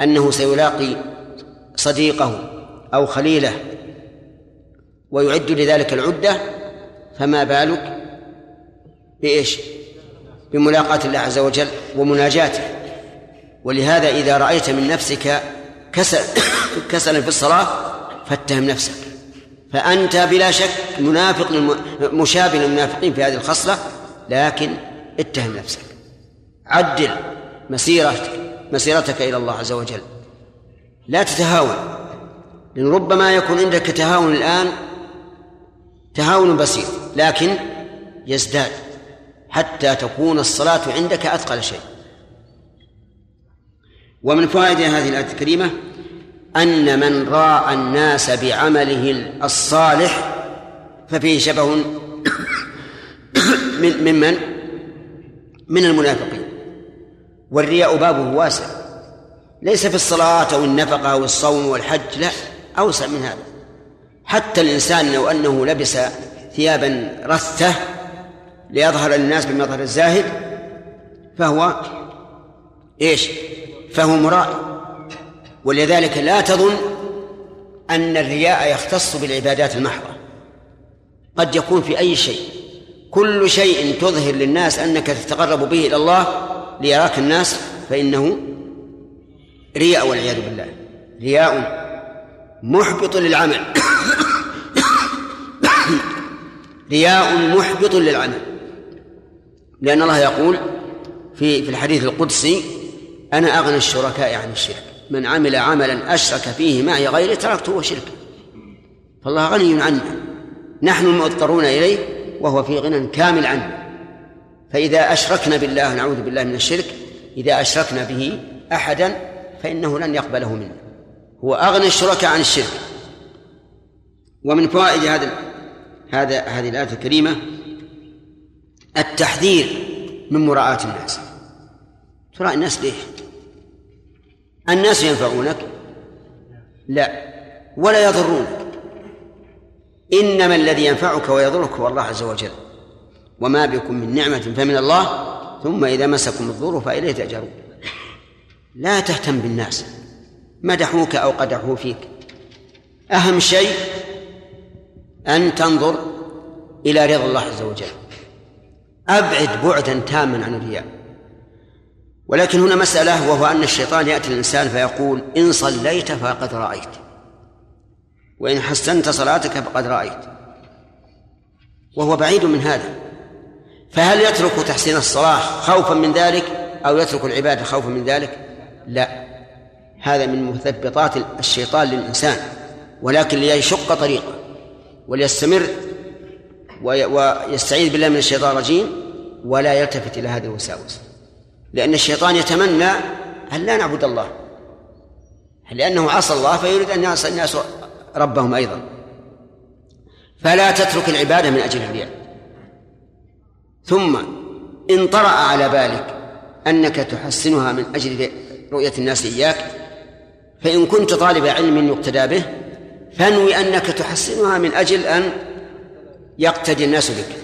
أنه سيلاقي صديقه أو خليله ويعد لذلك العدة فما بالك بإيش؟ بملاقاة الله عز وجل ومناجاته. ولهذا إذا رأيت من نفسك كسل كسلا في الصلاة فاتهم نفسك. فأنت بلا شك منافق مشابه للمنافقين في هذه الخصلة لكن اتهم نفسك. عدل مسيرتك مسيرتك إلى الله عز وجل. لا تتهاون. لأن ربما يكون عندك تهاون الآن تهاون بسيط لكن يزداد. حتى تكون الصلاة عندك أثقل شيء. ومن فوائد هذه الآية الكريمة أن من راى الناس بعمله الصالح ففيه شبه من ممن من المنافقين. والرياء بابه واسع. ليس في الصلاة أو النفقة أو الصوم والحج لا أوسع من هذا. حتى الإنسان لو أنه لبس ثيابا رثة ليظهر للناس بمظهر الزاهد فهو إيش؟ فهو مرائي ولذلك لا تظن أن الرياء يختص بالعبادات المحضة. قد يكون في أي شيء. كل شيء تظهر للناس أنك تتقرب به إلى الله ليراك الناس فإنه رياء والعياذ بالله. رياء محبط للعمل. رياء محبط للعمل. لأن الله يقول في في الحديث القدسي أنا أغنى الشركاء عن الشرك. من عمل عملا أشرك فيه معي غيري تركته وشركه. فالله غني عنه. نحن المضطرون إليه وهو في غنى كامل عنه. فإذا أشركنا بالله نعوذ بالله من الشرك إذا أشركنا به أحدا فإنه لن يقبله منا. هو أغنى الشركاء عن الشرك. ومن فوائد هذا هذا هذه الآية الكريمة التحذير من مراعاة الناس. تراعي الناس ليه؟ الناس ينفعونك؟ لا. ولا يضرونك. إنما الذي ينفعك ويضرك هو الله عز وجل. وما بكم من نعمة فمن الله ثم إذا مسكم الضر فإليه تأجرون. لا تهتم بالناس. مدحوك أو قدحوا فيك. أهم شيء أن تنظر إلى رضا الله عز وجل. أبعد بعدا تاما عن الرياء. ولكن هنا مسألة وهو أن الشيطان يأتي الإنسان فيقول إن صليت فقد رأيت. وإن حسنت صلاتك فقد رأيت. وهو بعيد من هذا. فهل يترك تحسين الصلاة خوفا من ذلك أو يترك العبادة خوفا من ذلك؟ لا. هذا من مثبطات الشيطان للإنسان ولكن ليشق طريقه وليستمر ويستعيذ بالله من الشيطان الرجيم ولا يلتفت إلى هذه الوساوس. لأن الشيطان يتمنى أن لا نعبد الله لأنه عصى الله فيريد أن يعصى الناس ربهم أيضا. فلا تترك العبادة من أجل الرياء. ثم إن طرأ على بالك أنك تحسنها من أجل رؤية الناس إياك فإن كنت طالب علم يقتدى به فانوي أنك تحسنها من أجل أن يقتدي الناس بك.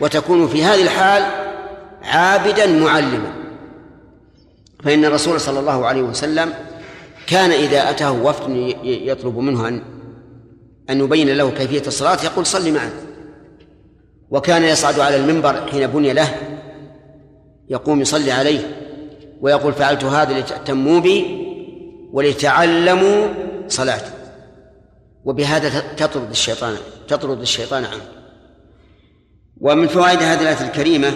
وتكون في هذه الحال عابدا معلما. فإن الرسول صلى الله عليه وسلم كان إذا أتاه وفد يطلب منه أن أن يبين له كيفية الصلاة يقول صل معنا وكان يصعد على المنبر حين بني له يقوم يصلي عليه ويقول فعلت هذا لتأتموا بي ولتعلموا صلاتي وبهذا تطرد الشيطان تطرد الشيطان عنه. ومن فوائد هذه الآية الكريمة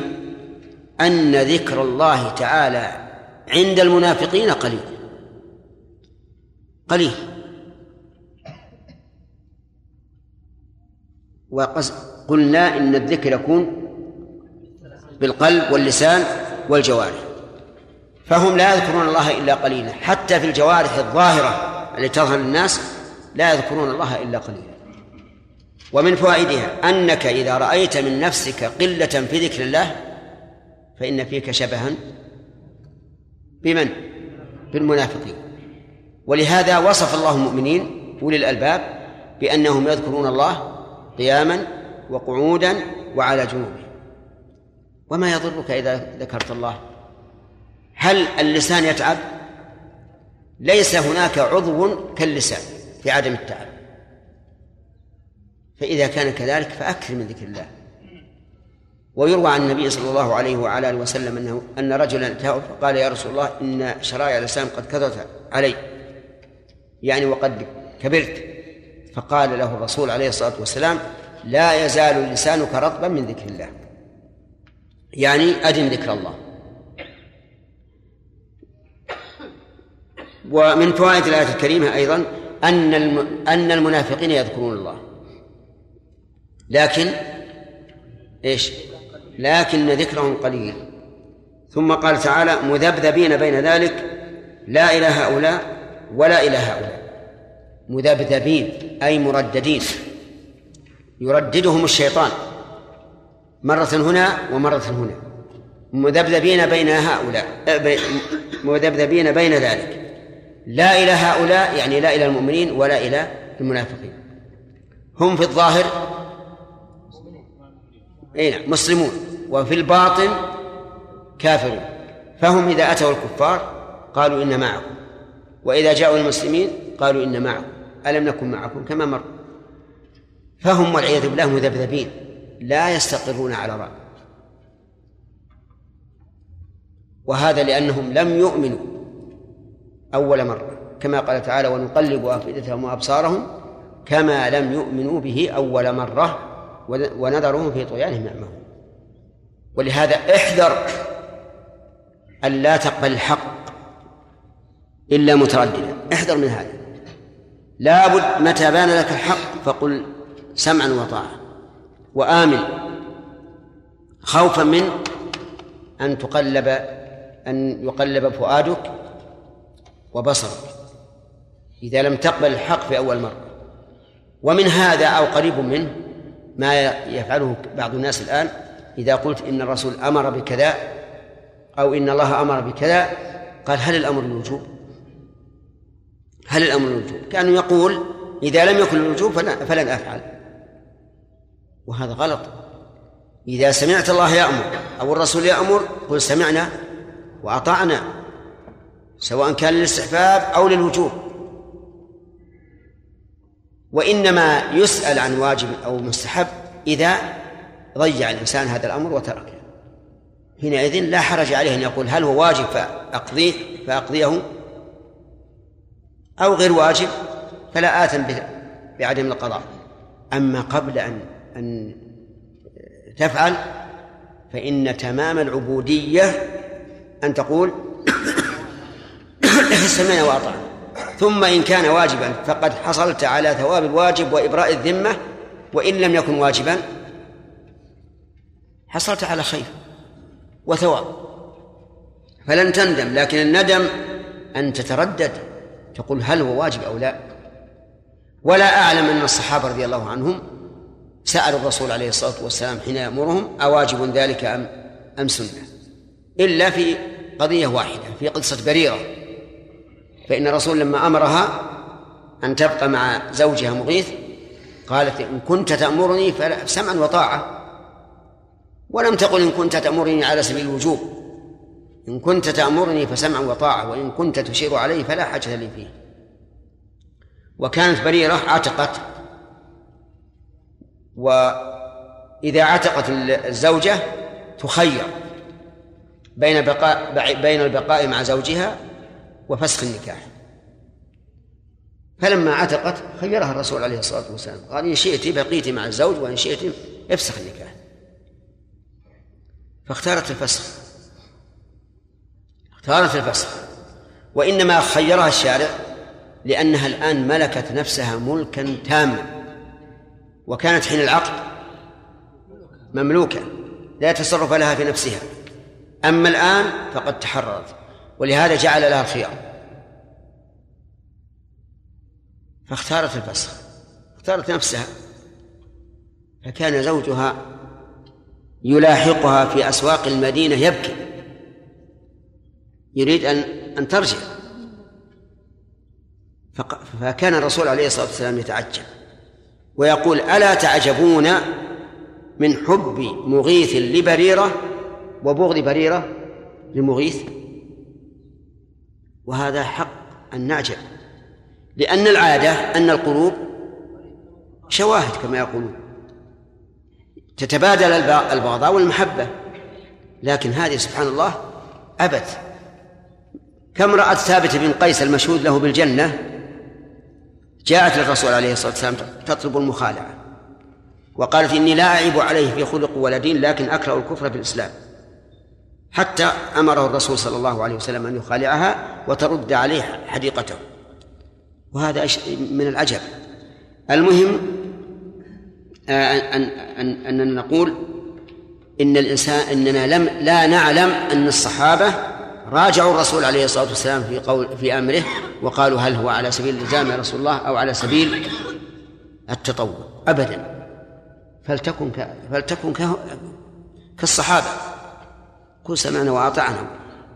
أن ذكر الله تعالى عند المنافقين قليل. قليل. وقلنا إن الذكر يكون بالقلب واللسان والجوارح. فهم لا يذكرون الله إلا قليلا حتى في الجوارح الظاهرة التي تظهر للناس لا يذكرون الله إلا قليلا. ومن فوائدها أنك إذا رأيت من نفسك قلة في ذكر الله فإن فيك شبها بمن؟ بالمنافقين. ولهذا وصف الله المؤمنين أولي الألباب بأنهم يذكرون الله قياما وقعودا وعلى جنوبهم وما يضرك إذا ذكرت الله؟ هل اللسان يتعب؟ ليس هناك عضو كاللسان في عدم التعب. فإذا كان كذلك فأكثر من ذكر الله. ويروى عن النبي صلى الله عليه وعلى آله وسلم انه أن رجلا اتاه فقال يا رسول الله إن شرائع الاسلام قد كثرت علي. يعني وقد كبرت. فقال له الرسول عليه الصلاة والسلام لا يزال لسانك رطبا من ذكر الله. يعني آدم ذكر الله. ومن فوائد الآية الكريمة أيضا أن أن المنافقين يذكرون الله. لكن إيش؟ لكن ذكرهم قليل. ثم قال تعالى مذبذبين بين ذلك لا إلى هؤلاء ولا إلى هؤلاء. مذبذبين أي مرددين. يرددهم الشيطان. مرة هنا ومرة هنا. مذبذبين بين هؤلاء مذبذبين بين ذلك. لا إلى هؤلاء يعني لا إلى المؤمنين ولا إلى المنافقين. هم في الظاهر أي نعم مسلمون. وفي الباطن كافرون. فهم إذا أتوا الكفار قالوا إن معكم. وإذا جاءوا المسلمين قالوا إن معكم. ألم نكن معكم كما مر فهم والعياذ بالله مذبذبين لا يستقرون على رأي. وهذا لأنهم لم يؤمنوا أول مرة. كما قال تعالى ونقلب أفئدتهم وأبصارهم كما لم يؤمنوا به أول مرة ونذرهم في طغيانهم يعمهون. ولهذا احذر أن لا تقبل الحق إلا مترددا. احذر من هذا. لابد متى بان لك الحق فقل سمعا وطاعة. وآمن. خوفا من أن تقلب أن يقلب فؤادك وبصرك. إذا لم تقبل الحق في أول مرة. ومن هذا أو قريب منه ما يفعله بعض الناس الآن إذا قلت إن الرسول أمر بكذا أو إن الله أمر بكذا قال هل الأمر الوجوب؟ هل الأمر الوجوب؟ كأنه يقول إذا لم يكن الوجوب فلن أفعل. وهذا غلط. إذا سمعت الله يأمر أو الرسول يأمر قل سمعنا وأطعنا سواء كان للاستحباب أو للوجوب. وإنما يسأل عن واجب أو مستحب إذا ضيع الإنسان هذا الأمر وتركه. حينئذ لا حرج عليه أن يقول هل هو واجب فأقضيه فأقضيه أو غير واجب فلا آثم بعدم القضاء. أما قبل أن أن تفعل فإن تمام العبودية أن تقول سمعنا وأطعنا ثم إن كان واجبا فقد حصلت على ثواب الواجب وإبراء الذمة وإن لم يكن واجبا حصلت على خير وثواب. فلن تندم لكن الندم أن تتردد تقول هل هو واجب أو لا. ولا أعلم أن الصحابة رضي الله عنهم سألوا الرسول عليه الصلاة والسلام حين يأمرهم أواجب ذلك أم أم سنة؟ إلا في قضية واحدة في قصة بريرة. فإن الرسول لما أمرها أن تبقى مع زوجها مغيث قالت إن كنت تأمرني فسمعا وطاعة. ولم تقل إن كنت تأمرني على سبيل الوجوب. إن كنت تأمرني فسمعا وطاعة وإن كنت تشير علي فلا حاجة لي فيه. وكانت بريرة عتقت وإذا عتقت الزوجة تخير بين بقاء بين البقاء مع زوجها وفسخ النكاح. فلما عتقت خيرها الرسول عليه الصلاة والسلام. قال إن شئت بقيت مع الزوج وإن شئت افسخ النكاح. فاختارت الفسخ. اختارت الفسخ. وإنما خيرها الشارع لأنها الآن ملكت نفسها ملكا تاما. وكانت حين العقد مملوكة لا تصرف لها في نفسها. أما الآن فقد تحررت ولهذا جعل لها الخيار. فاختارت الفسخ اختارت نفسها. فكان زوجها يلاحقها في أسواق المدينة يبكي يريد أن أن ترجع. فكان الرسول عليه الصلاة والسلام يتعجب. ويقول ألا تعجبون من حب مغيث لبريرة وبغض بريرة لمغيث؟ وهذا حق أن نعجب لأن العادة أن القلوب شواهد كما يقولون. تتبادل البغضاء والمحبة لكن هذه سبحان الله أبت كم رأت ثابت بن قيس المشهود له بالجنة؟ جاءت للرسول عليه الصلاة والسلام تطلب المخالعة وقالت إني لا أعيب عليه في خلق ولا دين لكن أكره الكفر في الإسلام. حتى أمره الرسول صلى الله عليه وسلم أن يخالعها وترد عليه حديقته. وهذا من العجب. المهم آه، أن أن أننا نقول إن الإنسان إننا لم لا نعلم أن الصحابة راجعوا الرسول عليه الصلاة والسلام في قول في أمره وقالوا هل هو على سبيل الإلزام يا رسول الله أو على سبيل التطوع؟ أبدا. فلتكن ك... فلتكن ك... كالصحابة. كن سمعنا وأطعنا.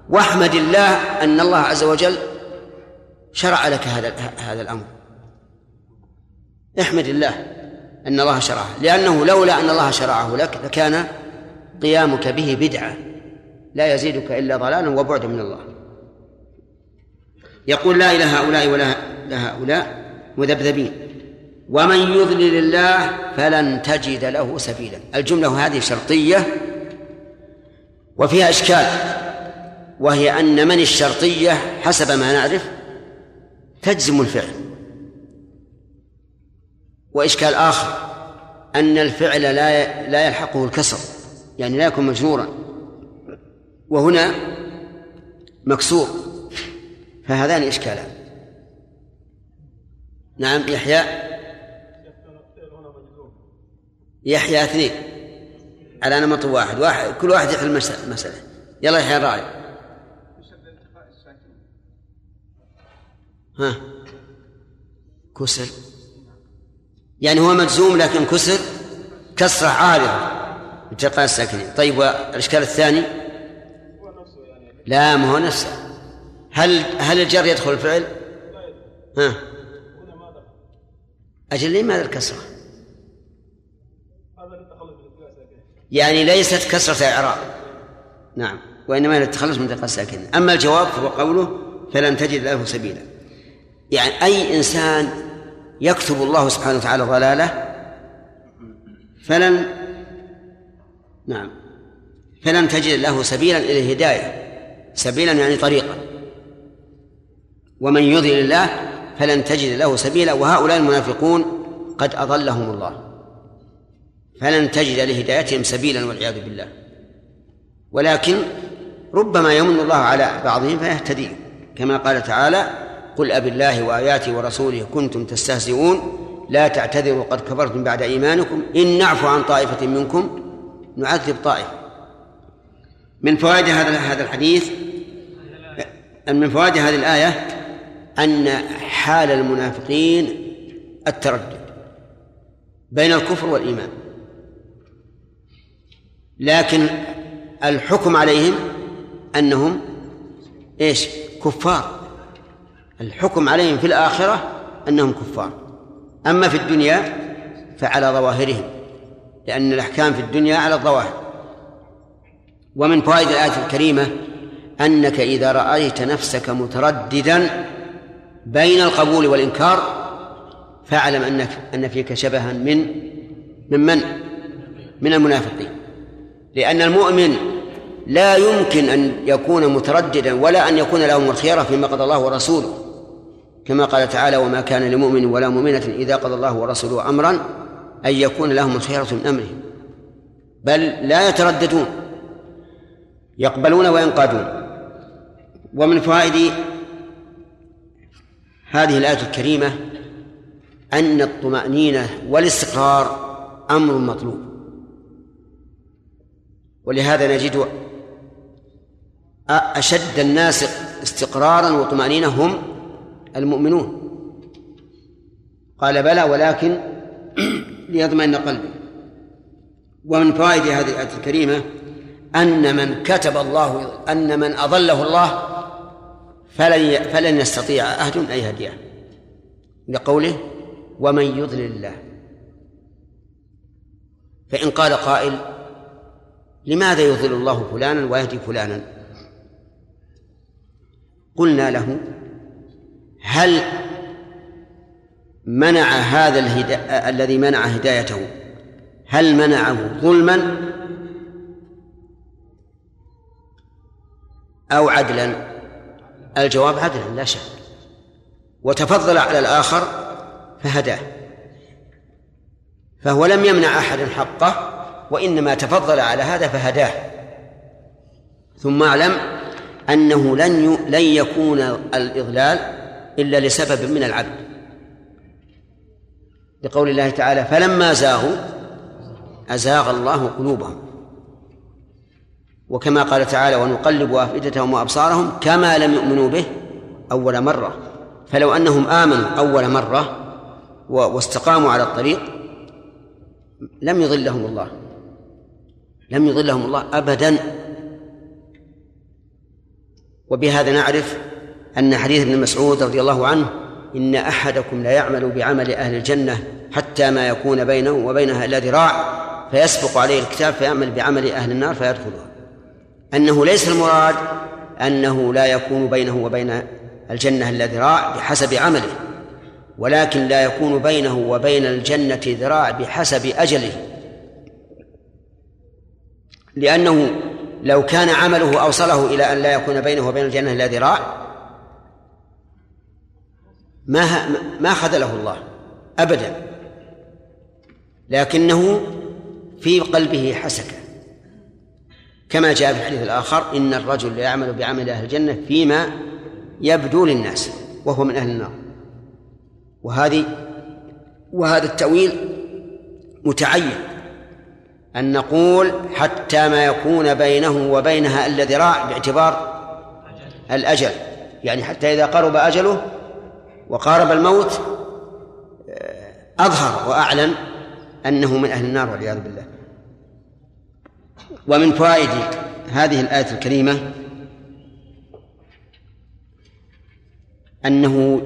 واحمد الله أن الله عز وجل شرع لك هذا هذا الأمر. احمد الله أن الله شرعه. لأنه لولا أن الله شرعه لك لكان قيامك به بدعة. لا يزيدك إلا ضلالا وبعدا من الله. يقول لا إلى هؤلاء ولا لهؤلاء مذبذبين. ومن يضلل الله فلن تجد له سبيلا. الجملة هذه شرطية وفيها إشكال وهي أن من الشرطية حسب ما نعرف تجزم الفعل. وإشكال آخر أن الفعل لا لا يلحقه الكسر يعني لا يكون مجرورا. وهنا مكسور. فهذان إشكالان نعم يحيى. يحيى اثنين. على نمط واحد. واحد كل واحد يحل المسألة يلا يحيى الراعي ها. كسر. يعني هو مجزوم لكن كسر. كسرة عارضة. التقاء الساكنين. طيب والإشكال الثاني؟ لا ما هو نفسه. هل هل الجر يدخل الفعل؟ ها. أجل لماذا الكسرة؟ يعني ليست كسرة إعراب. نعم وإنما للتخلص من التقاء الساكنين أما الجواب فهو قوله فلن تجد له سبيلا. يعني أي إنسان يكتب الله سبحانه وتعالى ضلاله فلن نعم فلن تجد له سبيلا إلى الهداية. سبيلا يعني طريقا. ومن يضلل الله فلن تجد له سبيلا وهؤلاء المنافقون قد أضلهم الله. فلن تجد لهدايتهم سبيلا والعياذ بالله. ولكن ربما يمن الله على بعضهم فيهتدي. كما قال تعالى قل أب الله وآياته ورسوله كنتم تستهزئون لا تعتذروا قد كفرتم بعد إيمانكم إن نعفو عن طائفة منكم نعذب طائفة. من فوائد هذا هذا الحديث من فوائد هذه الآية أن حال المنافقين التردد بين الكفر والإيمان. لكن الحكم عليهم أنهم إيش؟ كفار. الحكم عليهم في الآخرة أنهم كفار. أما في الدنيا فعلى ظواهرهم لأن الأحكام في الدنيا على الظواهر. ومن فوائد الآية الكريمة أنك إذا رأيت نفسك مترددا بين القبول والإنكار فاعلم أنك أن فيك شبها من من من؟ من المنافقين. لأن المؤمن لا يمكن أن يكون مترددا ولا أن يكون له الخيرة فيما قضى الله ورسوله. كما قال تعالى وما كان لمؤمن ولا مؤمنة إذا قضى الله ورسوله أمرا أن يكون لهم الخيرة من أمرهم بل لا يترددون يقبلون وينقادون. ومن فوائد هذه الآية الكريمة أن الطمأنينة والاستقرار أمر مطلوب. ولهذا نجد أشد الناس استقرارا وطمأنينة هم المؤمنون. قال بلى ولكن ليطمئن قلبي. ومن فوائد هذه الآية الكريمة أن من كتب الله أن من أضله الله فلن فلن يستطيع أحد أن يهديه لقوله ومن يضلل الله. فإن قال قائل لماذا يضل الله فلانا ويهدي فلانا؟ قلنا له هل منع هذا الهدا... الذي منع هدايته؟ هل منعه ظلما أو عدلا؟ الجواب عدلا لا شك. وتفضل على الآخر فهداه. فهو لم يمنع أحدا حقه وإنما تفضل على هذا فهداه. ثم اعلم أنه لن لن يكون الإضلال إلا لسبب من العبد. لقول الله تعالى فلما زاغوا أزاغ الله قلوبهم. وكما قال تعالى ونقلب أفئدتهم وأبصارهم كما لم يؤمنوا به أول مرة. فلو أنهم آمنوا أول مرة واستقاموا على الطريق لم يضلهم الله. لم يضلهم الله أبدا. وبهذا نعرف أن حديث ابن مسعود رضي الله عنه إن أحدكم لا يعمل بعمل أهل الجنة حتى ما يكون بينه وبينها إلا ذراع فيسبق عليه الكتاب فيعمل بعمل أهل النار فيدخلها. أنه ليس المراد أنه لا يكون بينه وبين الجنة إلا ذراع بحسب عمله ولكن لا يكون بينه وبين الجنة ذراع بحسب أجله. لأنه لو كان عمله أوصله إلى أن لا يكون بينه وبين الجنة إلا ذراع ما ما خذله الله أبدا. لكنه في قلبه حسكة. كما جاء في الحديث الآخر إن الرجل يعمل بعمل أهل الجنة فيما يبدو للناس وهو من أهل النار. وهذه وهذا التأويل متعين أن نقول حتى ما يكون بينه وبينها إلا ذراع باعتبار الأجل. يعني حتى إذا قرب أجله وقارب الموت أظهر وأعلن أنه من أهل النار والعياذ بالله. ومن فوائد هذه الآية الكريمة أنه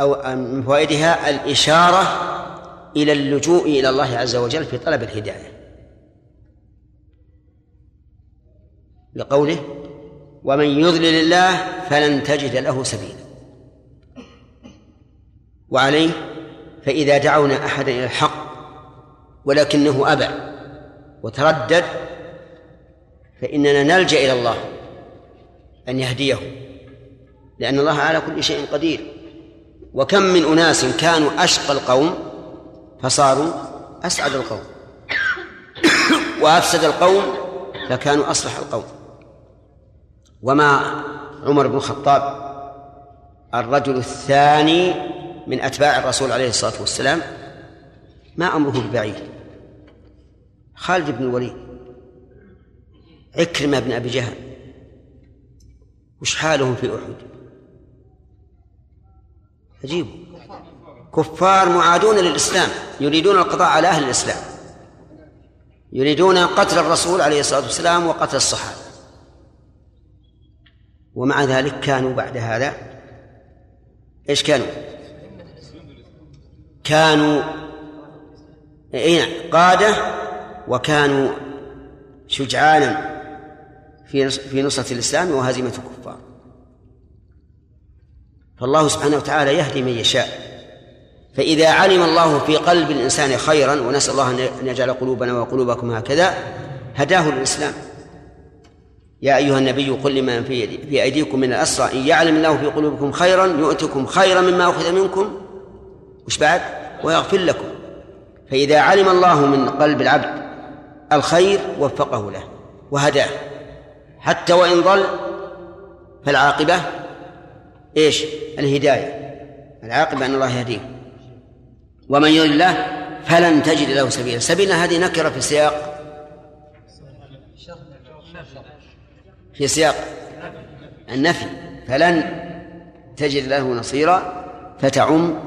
أو من فوائدها الإشارة إلى اللجوء إلى الله عز وجل في طلب الهداية. لقوله ومن يضلل الله فلن تجد له سبيلا. وعليه فإذا دعونا أحدا إلى الحق ولكنه أبى وتردد فإننا نلجأ إلى الله أن يهديه لأن الله على كل شيء قدير. وكم من أناس كانوا أشقى القوم فصاروا أسعد القوم وأفسد القوم فكانوا أصلح القوم. وما عمر بن الخطاب الرجل الثاني من أتباع الرسول عليه الصلاة والسلام ما أمره ببعيد. خالد بن الوليد. عكرمة بن أبي جهل. وش حالهم في أحد؟ عجيب. كفار معادون للإسلام يريدون القضاء على أهل الإسلام. يريدون قتل الرسول عليه الصلاة والسلام وقتل الصحابة. ومع ذلك كانوا بعد هذا إيش كانوا؟ كانوا اي نعم قادة وكانوا شجعانا في في نصرة الإسلام وهزيمة الكفار. فالله سبحانه وتعالى يهدي من يشاء. فإذا علم الله في قلب الإنسان خيرا ونسأل الله أن يجعل قلوبنا وقلوبكم هكذا هداه للإسلام يا أيها النبي قل لمن في, في أيديكم من الأسرى إن يعلم الله في قلوبكم خيرا يؤتكم خيرا مما أخذ منكم. وش بعد؟ ويغفر لكم. فإذا علم الله من قلب العبد الخير وفقه له وهداه. حتى وإن ضل فالعاقبة إيش؟ الهداية. العاقبة أن الله يهديه. ومن يضل الله فلن تجد له سبيلا. سبيلا هذه نكرة في سياق. في سياق النفي. فلن تجد له نصيرا فتعم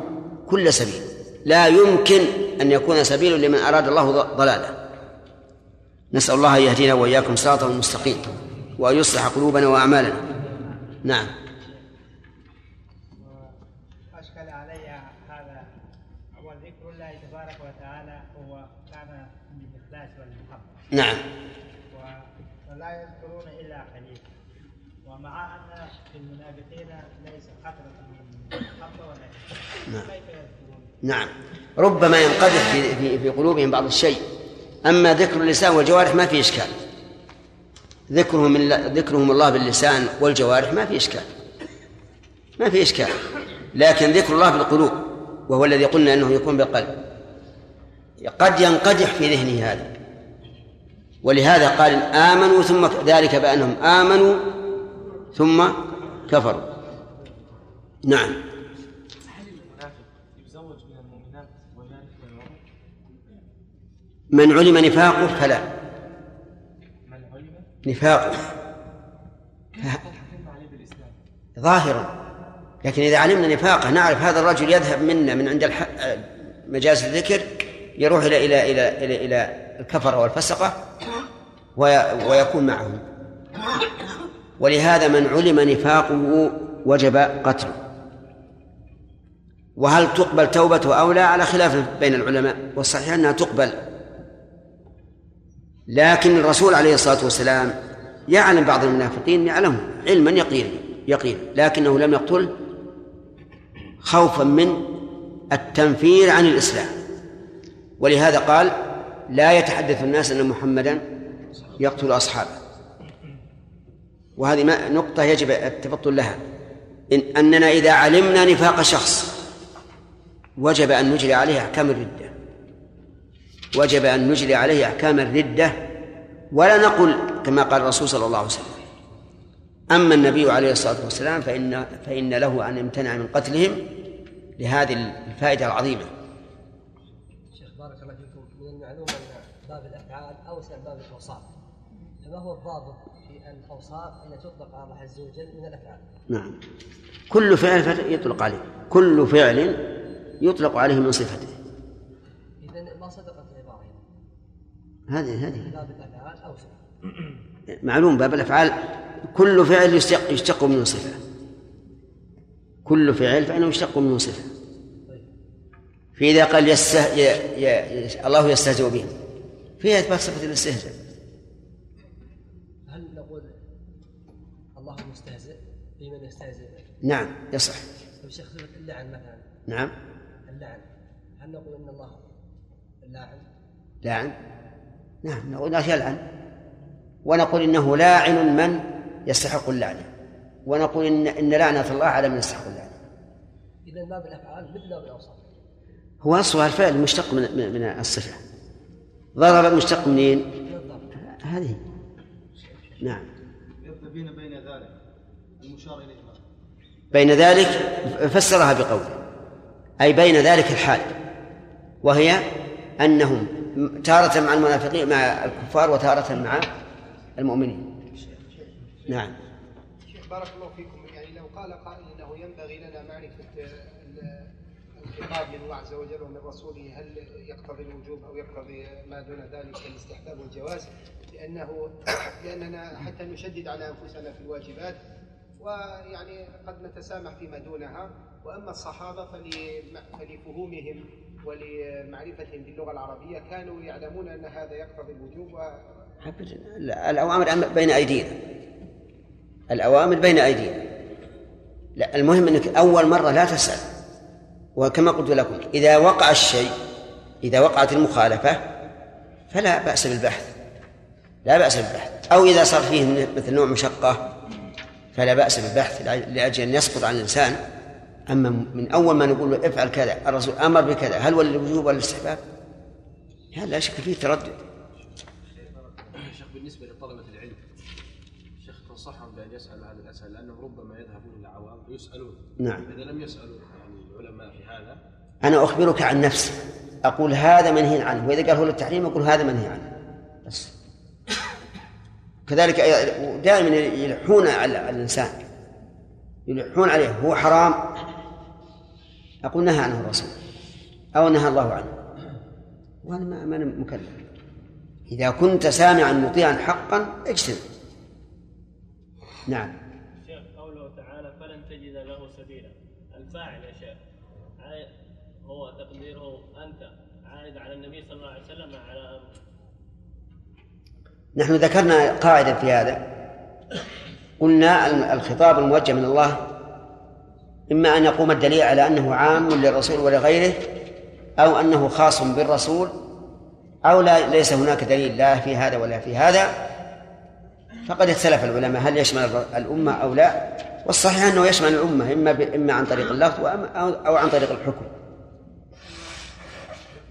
كل سبيل. لا يمكن أن يكون سبيل لمن أراد الله ضلاله. نسأل الله أن يهدينا وإياكم صراطا مستقيم وأن يصلح قلوبنا وأعمالنا. نعم. أشكل علي هذا. الله تبارك وتعالى هو كان بالإخلاص والمحبة. نعم. ولا يذكرون إلا قليلا. ومع أن في المنافقين ليس قطرة من محبة ولا نعم. نعم. ربما ينقدح في, في, في قلوبهم بعض الشيء. أما ذكر اللسان والجوارح ما في إشكال. ذكرهم ذكرهم الله باللسان والجوارح ما في إشكال. ما في إشكال. لكن ذكر الله بالقلوب وهو الذي قلنا أنه يكون بالقلب. قد ينقدح في ذهنه هذا. ولهذا قال آمنوا ثم ذلك بأنهم آمنوا ثم كفروا. نعم هل المنافق يزوج من المؤمنات وذلك بالمعروف؟ من علم نفاقه فلا. من علم نفاقه. ظاهرا. لكن إذا علمنا نفاقه نعرف هذا الرجل يذهب منا من عند. مجالس الذكر يروح إلى إلى إلى إلى, إلى الكفرة والفسقة وي... ويكون معهم ولهذا من علم نفاقه وجب قتله. وهل تقبل توبته أو لا على خلاف بين العلماء. والصحيح أنها تقبل. لكن الرسول عليه الصلاة والسلام يعلم بعض المنافقين يعلمه علما يقينا يقينا لكنه لم يقتله خوفا من التنفير عن الإسلام. ولهذا قال لا يتحدث الناس أن محمدا يقتل أصحابه. وهذه نقطة يجب التفطن لها. إن أننا إذا علمنا نفاق شخص وجب أن نجري عليه أحكام الردة وجب أن نجري عليه أحكام الردة ولا نقل كما قال الرسول صلى الله عليه وسلم. أما النبي عليه الصلاة والسلام فإن فإن له أن يمتنع من قتلهم لهذه الفائدة العظيمة. شيخ بارك الله فيكم من المعلوم أن باب الأفعال أوسع باب الأوصاف. فما هو الضابط في الأوصاف التي تطلق على الله عز وجل من الأفعال؟ نعم. كل فعل يطلق عليه. كل فعل يطلق عليه من صفته اذا ما صدقت العباره هنا هذه هذه. باب الافعال اوسع معلوم باب الأفعال. كل فعل يشتق يشتق منه صفة. كل فعل فإنه يشتق منه صفة. فإذا قال يسته ي... ي... ي... الله يستهزئ بهم فيها إثبات صفة الاستهزاء. هل نقول الله مستهزئ بمن يستهزئ؟ نعم يصح. طيب شيخ صفة اللعن مثلا. نعم. اللعن. هل نقول إن الله اللاعن لعن. نعم نقول لا يلعن ونقول إنه لاعن من يستحق اللعنة. ونقول إن, إن لعنة الله على من يستحق اللعنة. إذا باب الافعال مثل باب الاوصاف هو أصلها الفعل مشتق من, من من الصفة. ضرب مشتق منين؟ هذه. نعم. يرتبين بين ذلك المشار إليه ما؟ بين ذلك فسرها بقوله. أي بين ذلك الحال. وهي أنهم تارة مع المنافقين مع الكفار وتارة مع المؤمنين. نعم. شيخ بارك الله فيكم. يعني لو قال قائل إنه ينبغي لنا معرفة ال- الخطاب من الله عز وجل ومن رسوله هل يقتضي الوجوب أو يقتضي ما دون ذلك الاستحباب والجواز؟ لأنه لأننا حتى نشدد على أنفسنا في الواجبات ويعني قد نتسامح فيما دونها. وأما الصحابة فلفهومهم ولمعرفتهم باللغة العربية كانوا يعلمون أن هذا يقتضي الوجوب و. لا، الأوامر بين أيدينا. الأوامر بين أيدينا. لا المهم أنك أول مرة لا تسأل. وكما قلت لكم إذا وقع الشيء إذا وقعت المخالفة فلا بأس بالبحث. لا بأس بالبحث. أو إذا صار فيه مثل نوع مشقة فلا بأس بالبحث لأ- لأجل أن يسقط عن الإنسان. أما من أول ما نقول له افعل كذا الرسول أمر بكذا هل هو الوجوب ولا الاستحباب؟ هذا لا شك فيه تردد. شيخ بالنسبة لطلبة العلم شيخ تنصحهم بأن يسألوا هذه الأسئلة لأنهم ربما يذهبون إلى عوام ويسألون. نعم. إذا لم يسألوا يعني العلماء في هذا أنا أخبرك عن نفسي. أقول هذا منهي عنه. وإذا قال هو للتحريم أقول هذا منهي عنه. بس. كذلك دائما يلحون على على الإنسان. يلحون عليه. هو حرام. أقول نهى عنه الرسول. أو نهى الله عنه. وأنا ما أنا مكلف. إذا كنت سامعا مطيعا حقا اجتنب. نعم. شيخ قوله تعالى فلن تجد له سبيلا. الفاعل يا شيخ هو تقديره أنت عائد على النبي صلى الله عليه وسلم على نحن ذكرنا قاعدة في هذا. قلنا الخطاب الموجه من الله إما أن يقوم الدليل على أنه عام للرسول ولغيره أو أنه خاص بالرسول أو لا ليس هناك دليل لا في هذا ولا في هذا. فقد اختلف العلماء هل يشمل الأمة أو لا. والصحيح أنه يشمل الأمة إما ب... إما عن طريق اللفظ أو عن طريق الحكم.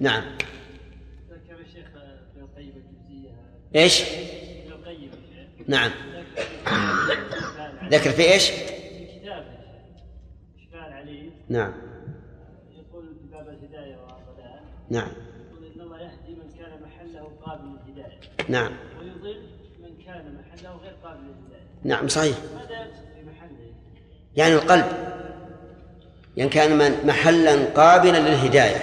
نعم. ذكر الشيخ ابن القيم الجزئيه إيش؟ نعم. ذكر في إيش؟ في كتابه اشكال عليه نعم. يقول باب الهداية والضلال نعم. يقول إن الله يهدي من كان محله قابل للهداية. نعم. ويضل من كان محله غير قابل للهداية. نعم صحيح. ماذا يقصد في محله؟ يعني القلب. يعني كان من محلا قابلا للهداية.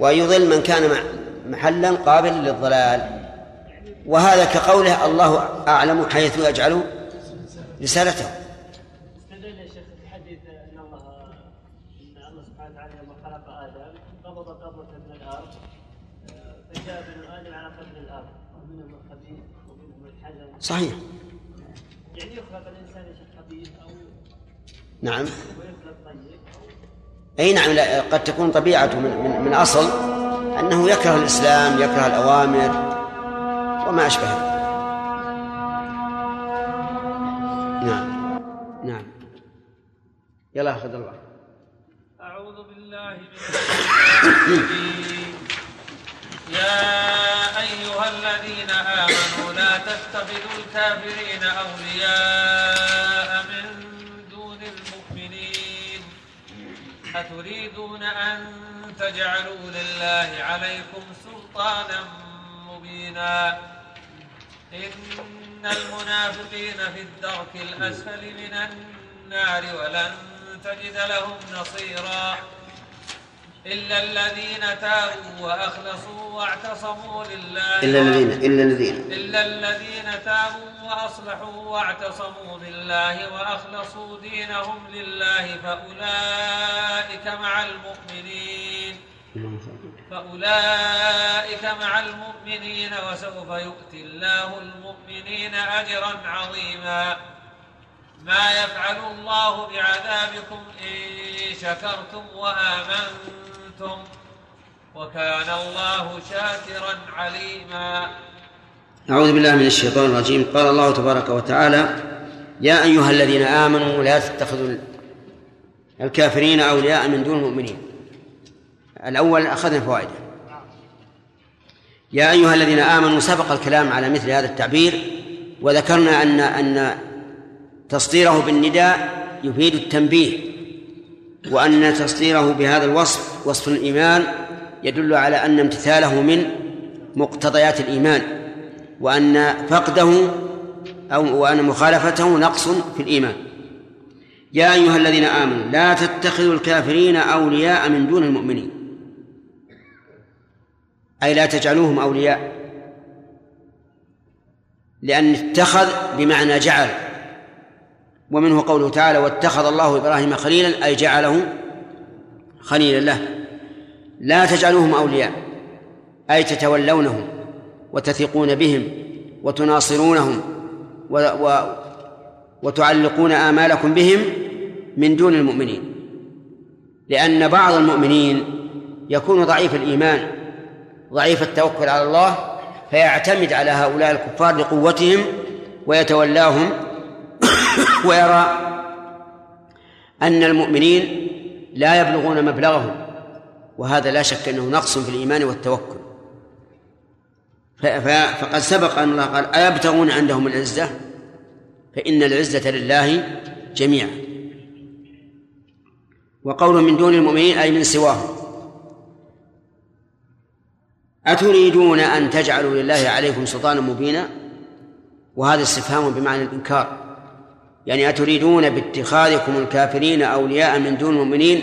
ويضل من كان محلا قابلا للضلال. وهذا كقوله الله أعلم حيث يجعل رسالته استدل يا شيخ في حديث ان الله ان الله سبحانه وتعالى لما خلق آدم قبض قبضه من الأرض آه، فجاء بنو آدم على قدر الأرض ومنهم الخبيث ومنهم الحزن صحيح. يعني يخلق شيخ خبيث أو نعم. أي نعم لا قد تكون طبيعته من, من, من أصل أنه يكره الإسلام يكره الأوامر وما أشبهه نعم. نعم. يلا خذ الله. أعوذ بالله من الشيطان الرجيم. يا الذين آمنوا لا تتخذوا الكافرين أولياء من دون المؤمنين. أتريدون أن تجعلوا لله عليكم سلطانا مبينا. إن المنافقين في الدرك الأسفل من النار ولن تجد لهم نصيرا. إلا الذين تابوا وأخلصوا واعتصموا لله إلا الذين إلا الذين. إلا الذين تابوا وأصلحوا واعتصموا بالله وأخلصوا دينهم لله فأولئك مع المؤمنين. فأولئك مع المؤمنين وسوف يؤتي الله المؤمنين أجرا عظيما. ما يفعل الله بعذابكم إن شكرتم وآمنتم. وكان الله شاكرا عليما. أعوذ بالله من الشيطان الرجيم. قال الله تبارك وتعالى يا أيها الذين آمنوا لا تتخذوا الكافرين أولياء من دون المؤمنين. الأول أخذنا فوائده. يا أيها الذين آمنوا سبق الكلام على مثل هذا التعبير وذكرنا أن أن تصديره بالنداء يفيد التنبيه وأن تصديره بهذا الوصف وصف الإيمان يدل على أن امتثاله من مقتضيات الإيمان وأن فقده أو وأن مخالفته نقص في الإيمان. يا أيها الذين آمنوا لا تتخذوا الكافرين أولياء من دون المؤمنين. أي لا تجعلوهم أولياء لأن اتخذ بمعنى جعل. ومنه قوله تعالى واتخذ الله إبراهيم خليلا أي جعله خليلا له. لا تجعلوهم أولياء أي تتولونهم وتثقون بهم وتناصرونهم و و وتعلقون آمالكم بهم من دون المؤمنين. لأن بعض المؤمنين يكون ضعيف الإيمان ضعيف التوكل على الله فيعتمد على هؤلاء الكفار لقوتهم ويتولاهم ويرى أن المؤمنين لا يبلغون مبلغهم وهذا لا شك أنه نقص في الإيمان والتوكل. فقد سبق أن الله قال أيبتغون عندهم العزة؟ فإن العزة لله جميعا. وقوله من دون المؤمنين أي من سواهم أتريدون أن تجعلوا لله عليكم سلطانا مبينا؟ وهذا استفهام بمعنى الإنكار. يعني أتريدون باتخاذكم الكافرين أولياء من دون المؤمنين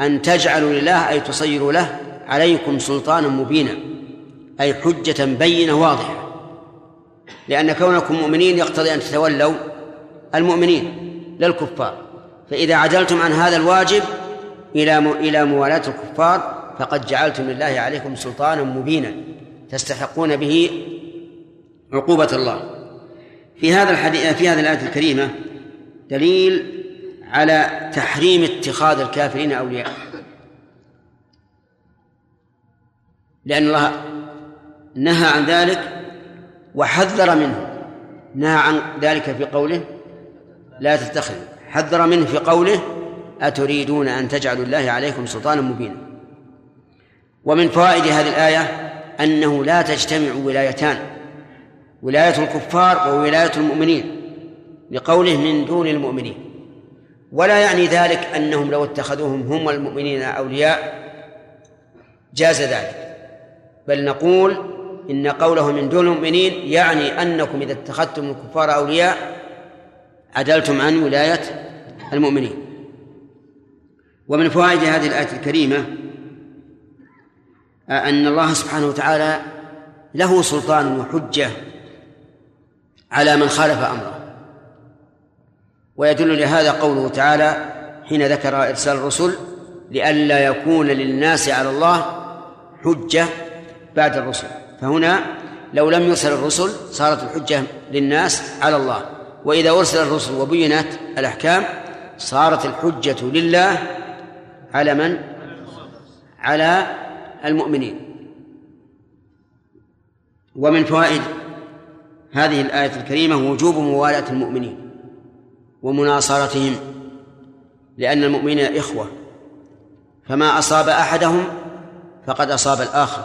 أن تجعلوا لله أي تصيروا له عليكم سلطانا مبينا أي حجة بينة واضحة. لأن كونكم مؤمنين يقتضي أن تتولوا المؤمنين للكفار. فإذا عدلتم عن هذا الواجب إلى إلى موالاة الكفار فقد جعلتم لله عليكم سلطانا مبينا. تستحقون به عقوبة الله. في هذا الحديث في هذه الآية الكريمة دليل على تحريم اتخاذ الكافرين أولياء. لأن الله نهى عن ذلك وحذر منه. نهى عن ذلك في قوله لا تتخذوا حذر منه في قوله أتريدون أن تجعلوا الله عليكم سلطانا مبينا. ومن فوائد هذه الآية أنه لا تجتمع ولايتان. ولاية الكفار وولاية المؤمنين لقوله من دون المؤمنين. ولا يعني ذلك أنهم لو اتخذوهم هم المؤمنين أولياء. جاز ذلك. بل نقول إن قوله من دون المؤمنين يعني أنكم إذا اتخذتم الكفار أولياء عدلتم عن ولاية المؤمنين. ومن فوائد هذه الآية الكريمة أن الله سبحانه وتعالى له سلطان وحجة على من خالف أمره. ويدل لهذا قوله تعالى حين ذكر إرسال الرسل لئلا يكون للناس على الله حجة بعد الرسل. فهنا لو لم يرسل الرسل صارت الحجة للناس على الله. وإذا أرسل الرسل وبينت الأحكام صارت الحجة لله على من؟ على المؤمنين. ومن فوائد هذه الآية الكريمة وجوب موالاة المؤمنين ومناصرتهم لأن المؤمنين إخوة. فما أصاب أحدهم فقد أصاب الآخر.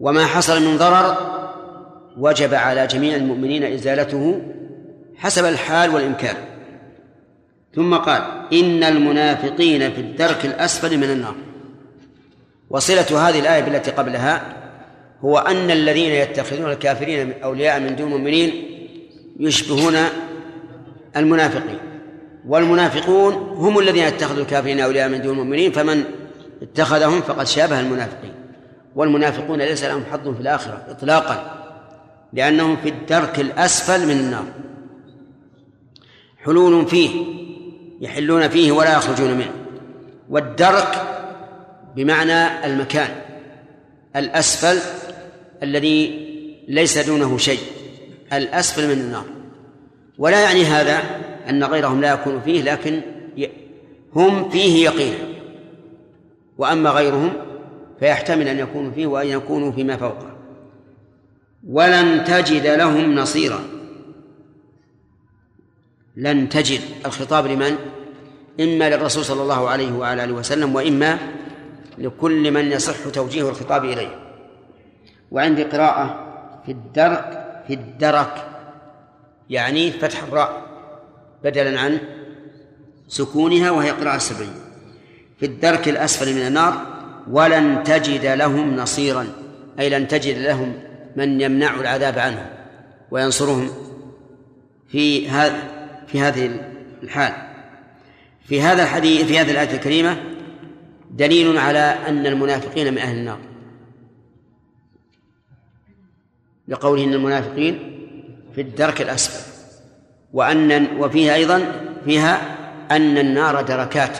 وما حصل من ضرر وجب على جميع المؤمنين إزالته حسب الحال والإمكان. ثم قال إن المنافقين في الدرك الأسفل من النار. وصلة هذه الآية بالتي قبلها هو أن الذين يتخذون الكافرين أولياء من دون المؤمنين يشبهون المنافقين. والمنافقون هم الذين اتخذوا الكافرين أولياء من دون المؤمنين فمن اتخذهم فقد شابه المنافقين. والمنافقون ليس لهم حظ في الآخرة إطلاقا لأنهم في الدرك الأسفل من النار. حلول فيه يحلون فيه ولا يخرجون منه. والدرك بمعنى المكان الأسفل الذي ليس دونه شيء الأسفل من النار. ولا يعني هذا أن غيرهم لا يكون فيه لكن هم فيه يقينا. وأما غيرهم فيحتمل أن يكونوا فيه وأن يكونوا فيما فوقه. ولن تجد لهم نصيرا. لن تجد. الخطاب لمن؟ إما للرسول صلى الله عليه وعلى آله وسلم وإما لكل من يصح توجيه الخطاب إليه. وعندي قراءة في الدرك في الدرك. يعني فتح الراء بدلا عن سكونها وهي قراءة سرية في الدرك الأسفل من النار ولن تجد لهم نصيرا. أي لن تجد لهم من يمنع العذاب عنهم وينصرهم في هذا في هذه الحال. في هذا الحديث في هذه الآية الكريمة دليل على أن المنافقين من أهل النار. لقوله إن المنافقين في الدرك الأسفل وأن وفيها أيضا فيها أن النار دركات.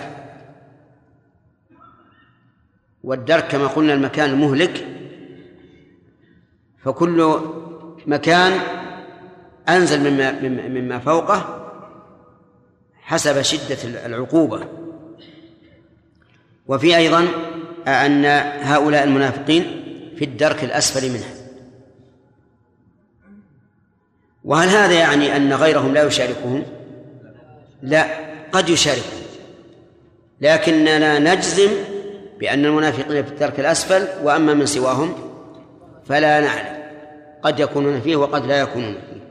والدرك كما قلنا المكان المهلك فكل مكان أنزل مما مما فوقه حسب شدة العقوبة. وفي أيضا أن هؤلاء المنافقين في الدرك الأسفل منه وهل هذا يعني أن غيرهم لا يشاركهم؟ لا قد يشاركهم لكننا نجزم بأن المنافقين في الدرك الأسفل وأما من سواهم فلا نعلم. قد يكونون فيه وقد لا يكونون فيه.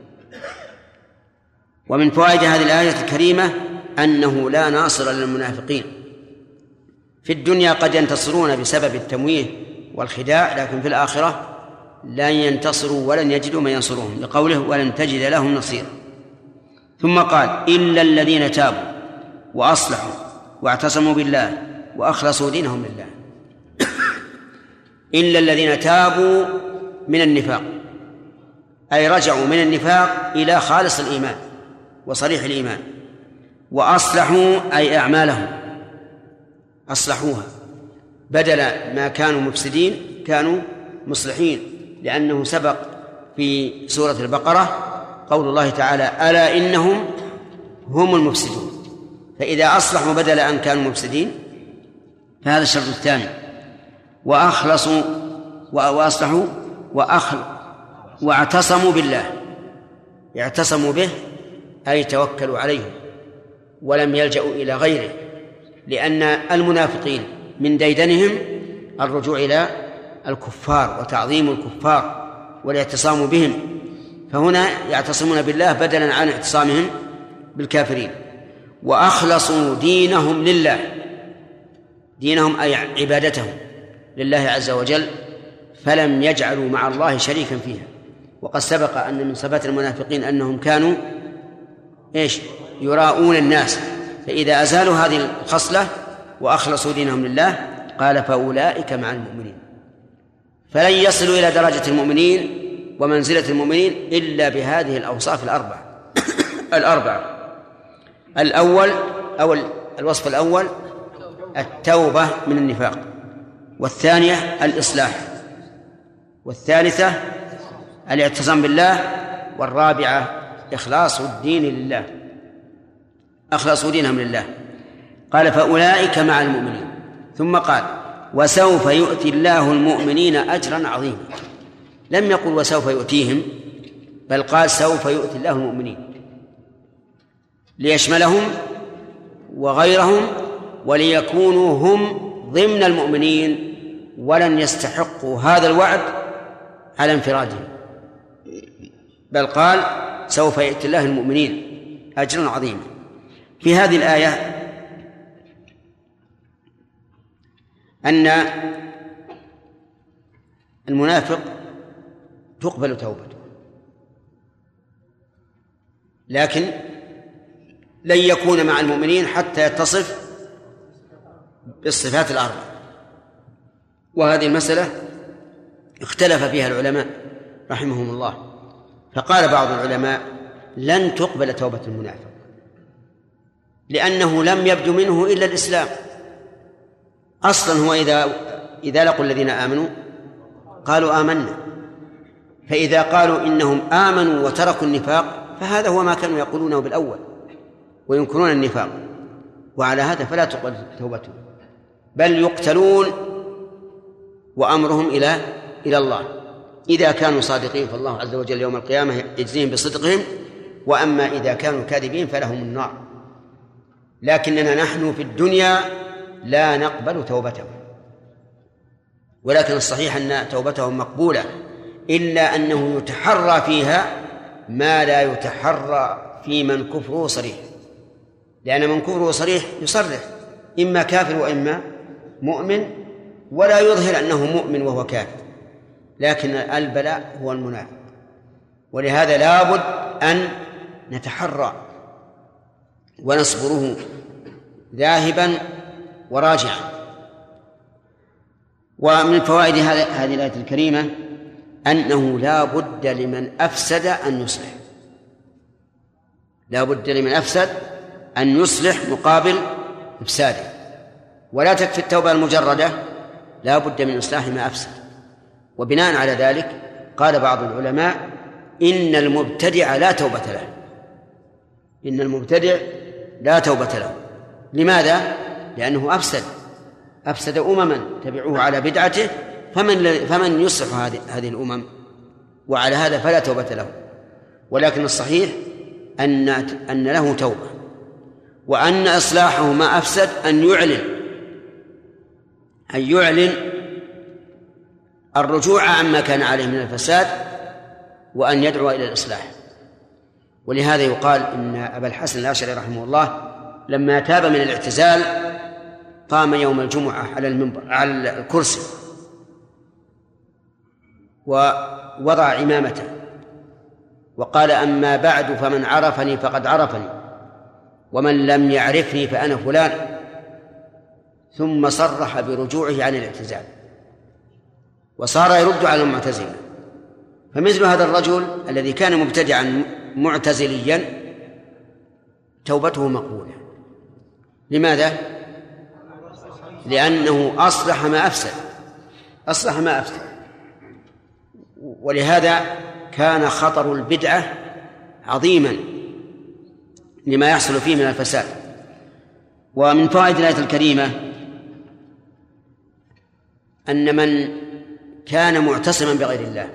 ومن فوائد هذه الآية الكريمة أنه لا ناصر للمنافقين. في الدنيا قد ينتصرون بسبب التمويه والخداع لكن في الآخرة لن ينتصروا ولن يجدوا من ينصرهم لقوله ولن تجد لهم نصيرا. ثم قال إلا الذين تابوا وأصلحوا واعتصموا بالله وأخلصوا دينهم لله. إلا الذين تابوا من النفاق أي رجعوا من النفاق إلى خالص الإيمان وصريح الإيمان وأصلحوا أي أعمالهم. أصلحوها بدل ما كانوا مفسدين كانوا مصلحين. لأنه سبق في سورة البقرة قول الله تعالى ألا إنهم هم المفسدون فإذا أصلحوا بدل أن كانوا مفسدين فهذا الشرط الثاني وأخلصوا وأصلحوا وأخل واعتصموا بالله اعتصموا به أي توكلوا عليه ولم يلجأوا إلى غيره لأن المنافقين من ديدنهم الرجوع إلى الكفار وتعظيم الكفار والاعتصام بهم فهنا يعتصمون بالله بدلا عن اعتصامهم بالكافرين. وأخلصوا دينهم لله دينهم أي عبادتهم لله عز وجل فلم يجعلوا مع الله شريكا فيها. وقد سبق أن من صفات المنافقين أنهم كانوا إيش؟ يراؤون الناس. فإذا أزالوا هذه الخصلة وأخلصوا دينهم لله قال فأولئك مع المؤمنين. فلن يصلوا إلى درجة المؤمنين ومنزلة المؤمنين إلا بهذه الأوصاف الأربعة. الأربعة. الأول أو الوصف الأول التوبة من النفاق. والثانية الإصلاح. والثالثة الاعتصام بالله. والرابعة إخلاص الدين لله. أخلصوا دينهم لله. قال فأولئك مع المؤمنين. ثم قال وسوف يؤتي الله المؤمنين أجرا عظيما. لم يقل وسوف يؤتيهم بل قال سوف يؤتي الله المؤمنين. ليشملهم وغيرهم وليكونوا هم ضمن المؤمنين ولن يستحقوا هذا الوعد على انفرادهم. بل قال سوف يأتي الله المؤمنين أجرا عظيما. في هذه الآية أن المنافق تقبل توبته. لكن لن يكون مع المؤمنين حتى يتصف بالصفات الأربع وهذه المسألة اختلف فيها العلماء رحمهم الله. فقال بعض العلماء لن تقبل توبة المنافق لأنه لم يبدو منه إلا الإسلام. أصلا هو إذا إذا لقوا الذين آمنوا قالوا آمنا. فإذا قالوا إنهم آمنوا وتركوا النفاق فهذا هو ما كانوا يقولونه بالأول وينكرون النفاق. وعلى هذا فلا تقبل توبتهم بل يقتلون وأمرهم إلى إلى الله. إذا كانوا صادقين فالله عز وجل يوم القيامة يجزيهم بصدقهم وأما إذا كانوا كاذبين فلهم النار. لكننا نحن في الدنيا لا نقبل توبتهم. ولكن الصحيح أن توبتهم مقبولة إلا أنه يتحرى فيها ما لا يتحرى في من كفره صريح لأن من كفره صريح يصرح إما كافر وإما مؤمن ولا يظهر أنه مؤمن وهو كافر. لكن البلاء هو المنافق. ولهذا لابد أن نتحرى ونصبره ذاهبا وراجعا ومن فوائد هذه الآية الكريمة أنه لا بد لمن أفسد أن يصلح. لا بد لمن أفسد أن يصلح مقابل إفساده. ولا تكفي التوبة المجردة لا بد من إصلاح ما أفسد. وبناء على ذلك قال بعض العلماء إن المبتدع لا توبة له. إن المبتدع لا توبة له. لماذا؟ لأنه أفسد أفسد أمما تبعوه على بدعته فمن فمن يصلح هذه هذه الأمم؟ وعلى هذا فلا توبة له. ولكن الصحيح أن أن له توبة وأن إصلاحه ما أفسد أن يعلن أن يعلن الرجوع عما كان عليه من الفساد وأن يدعو إلى الإصلاح. ولهذا يقال إن أبا الحسن الأشعري رحمه الله لما تاب من الاعتزال قام يوم الجمعة على المنبر على الكرسي. ووضع عمامته وقال أما بعد فمن عرفني فقد عرفني ومن لم يعرفني فأنا فلان. ثم صرح برجوعه عن الاعتزال. وصار يرد على المعتزلة. فمثل هذا الرجل الذي كان مبتدعا معتزليا توبته مقبولة. لماذا؟ لأنه أصلح ما أفسد. أصلح ما أفسد. ولهذا كان خطر البدعة عظيما لما يحصل فيه من الفساد. ومن فوائد الآية الكريمة أن من كان معتصما بغير الله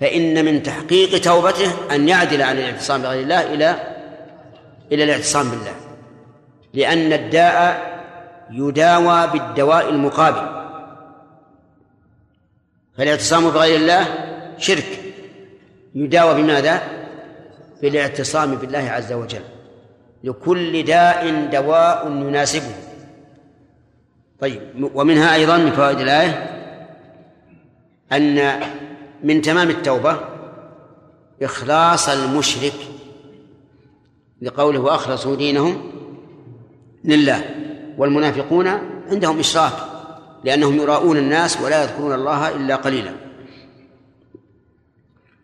فإن من تحقيق توبته أن يعدل عن الاعتصام بغير الله إلى إلى الاعتصام بالله. لأن الداء يداوى بالدواء المقابل. فالاعتصام بغير الله شرك. يداوى بماذا؟ بالاعتصام بالله عز وجل. لكل داء دواء يناسبه. طيب ومنها أيضا من فوائد الآية أن من تمام التوبة إخلاص المشرك لقوله وأخلصوا دينهم لله. والمنافقون عندهم إشراك لأنهم يراؤون الناس ولا يذكرون الله إلا قليلا.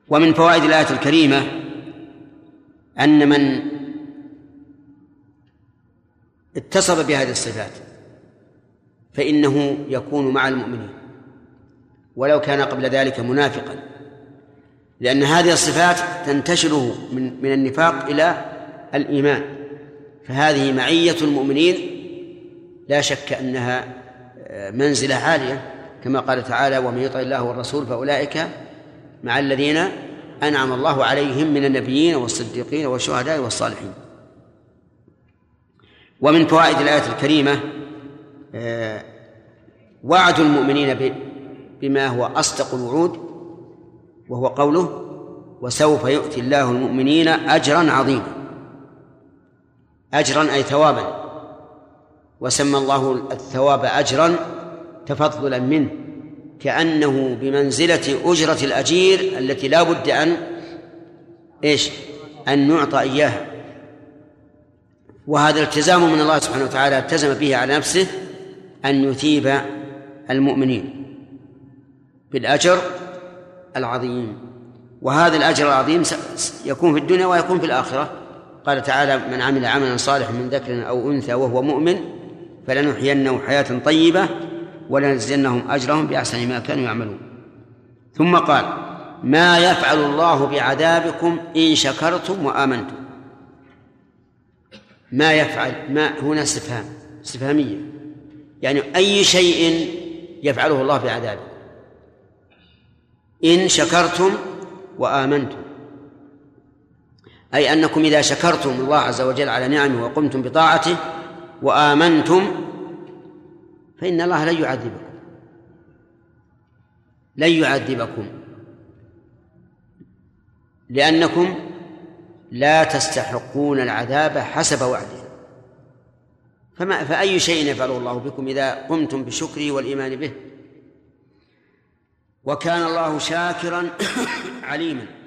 ومن فوائد الآية الكريمة أن من اتصف بهذه الصفات فإنه يكون مع المؤمنين ولو كان قبل ذلك منافقا لأن هذه الصفات تنتشره من من النفاق إلى الإيمان. فهذه معية المؤمنين لا شك أنها منزلة عالية كما قال تعالى ومن يطع الله والرسول فأولئك مع الذين أنعم الله عليهم من النبيين والصديقين والشهداء والصالحين. ومن فوائد الآية الكريمة وعد المؤمنين بما هو أصدق الوعود وهو قوله وسوف يؤتي الله المؤمنين أجرا عظيما. أجرا أي ثوابا. وسمى الله الثواب أجرا تفضلا منه كأنه بمنزلة أجرة الأجير التي لا بد أن إيش؟ أن نعطى إياها. وهذا التزام من الله سبحانه وتعالى التزم به على نفسه أن يثيب المؤمنين بالأجر العظيم. وهذا الأجر العظيم يكون في الدنيا ويكون في الآخرة. قال تعالى من عمل عملا صالحا من ذكر أو أنثى وهو مؤمن فلنحيينه حياة طيبة ولنجزينهم أجرهم بأحسن ما كانوا يعملون. ثم قال ما يفعل الله بعذابكم إن شكرتم وآمنتم. ما يفعل ما هنا استفهام استفهامية. يعني أي شيء يفعله الله بعذابه إن شكرتم وآمنتم. أي أنكم إذا شكرتم الله عز وجل على نعمه وقمتم بطاعته وآمنتم فإن الله لن يعذبكم. لن يعذبكم. لأنكم لا تستحقون العذاب حسب وعده. فما فأي شيء يفعله الله بكم إذا قمتم بشكره والإيمان به؟ وكان الله شاكرا عليما.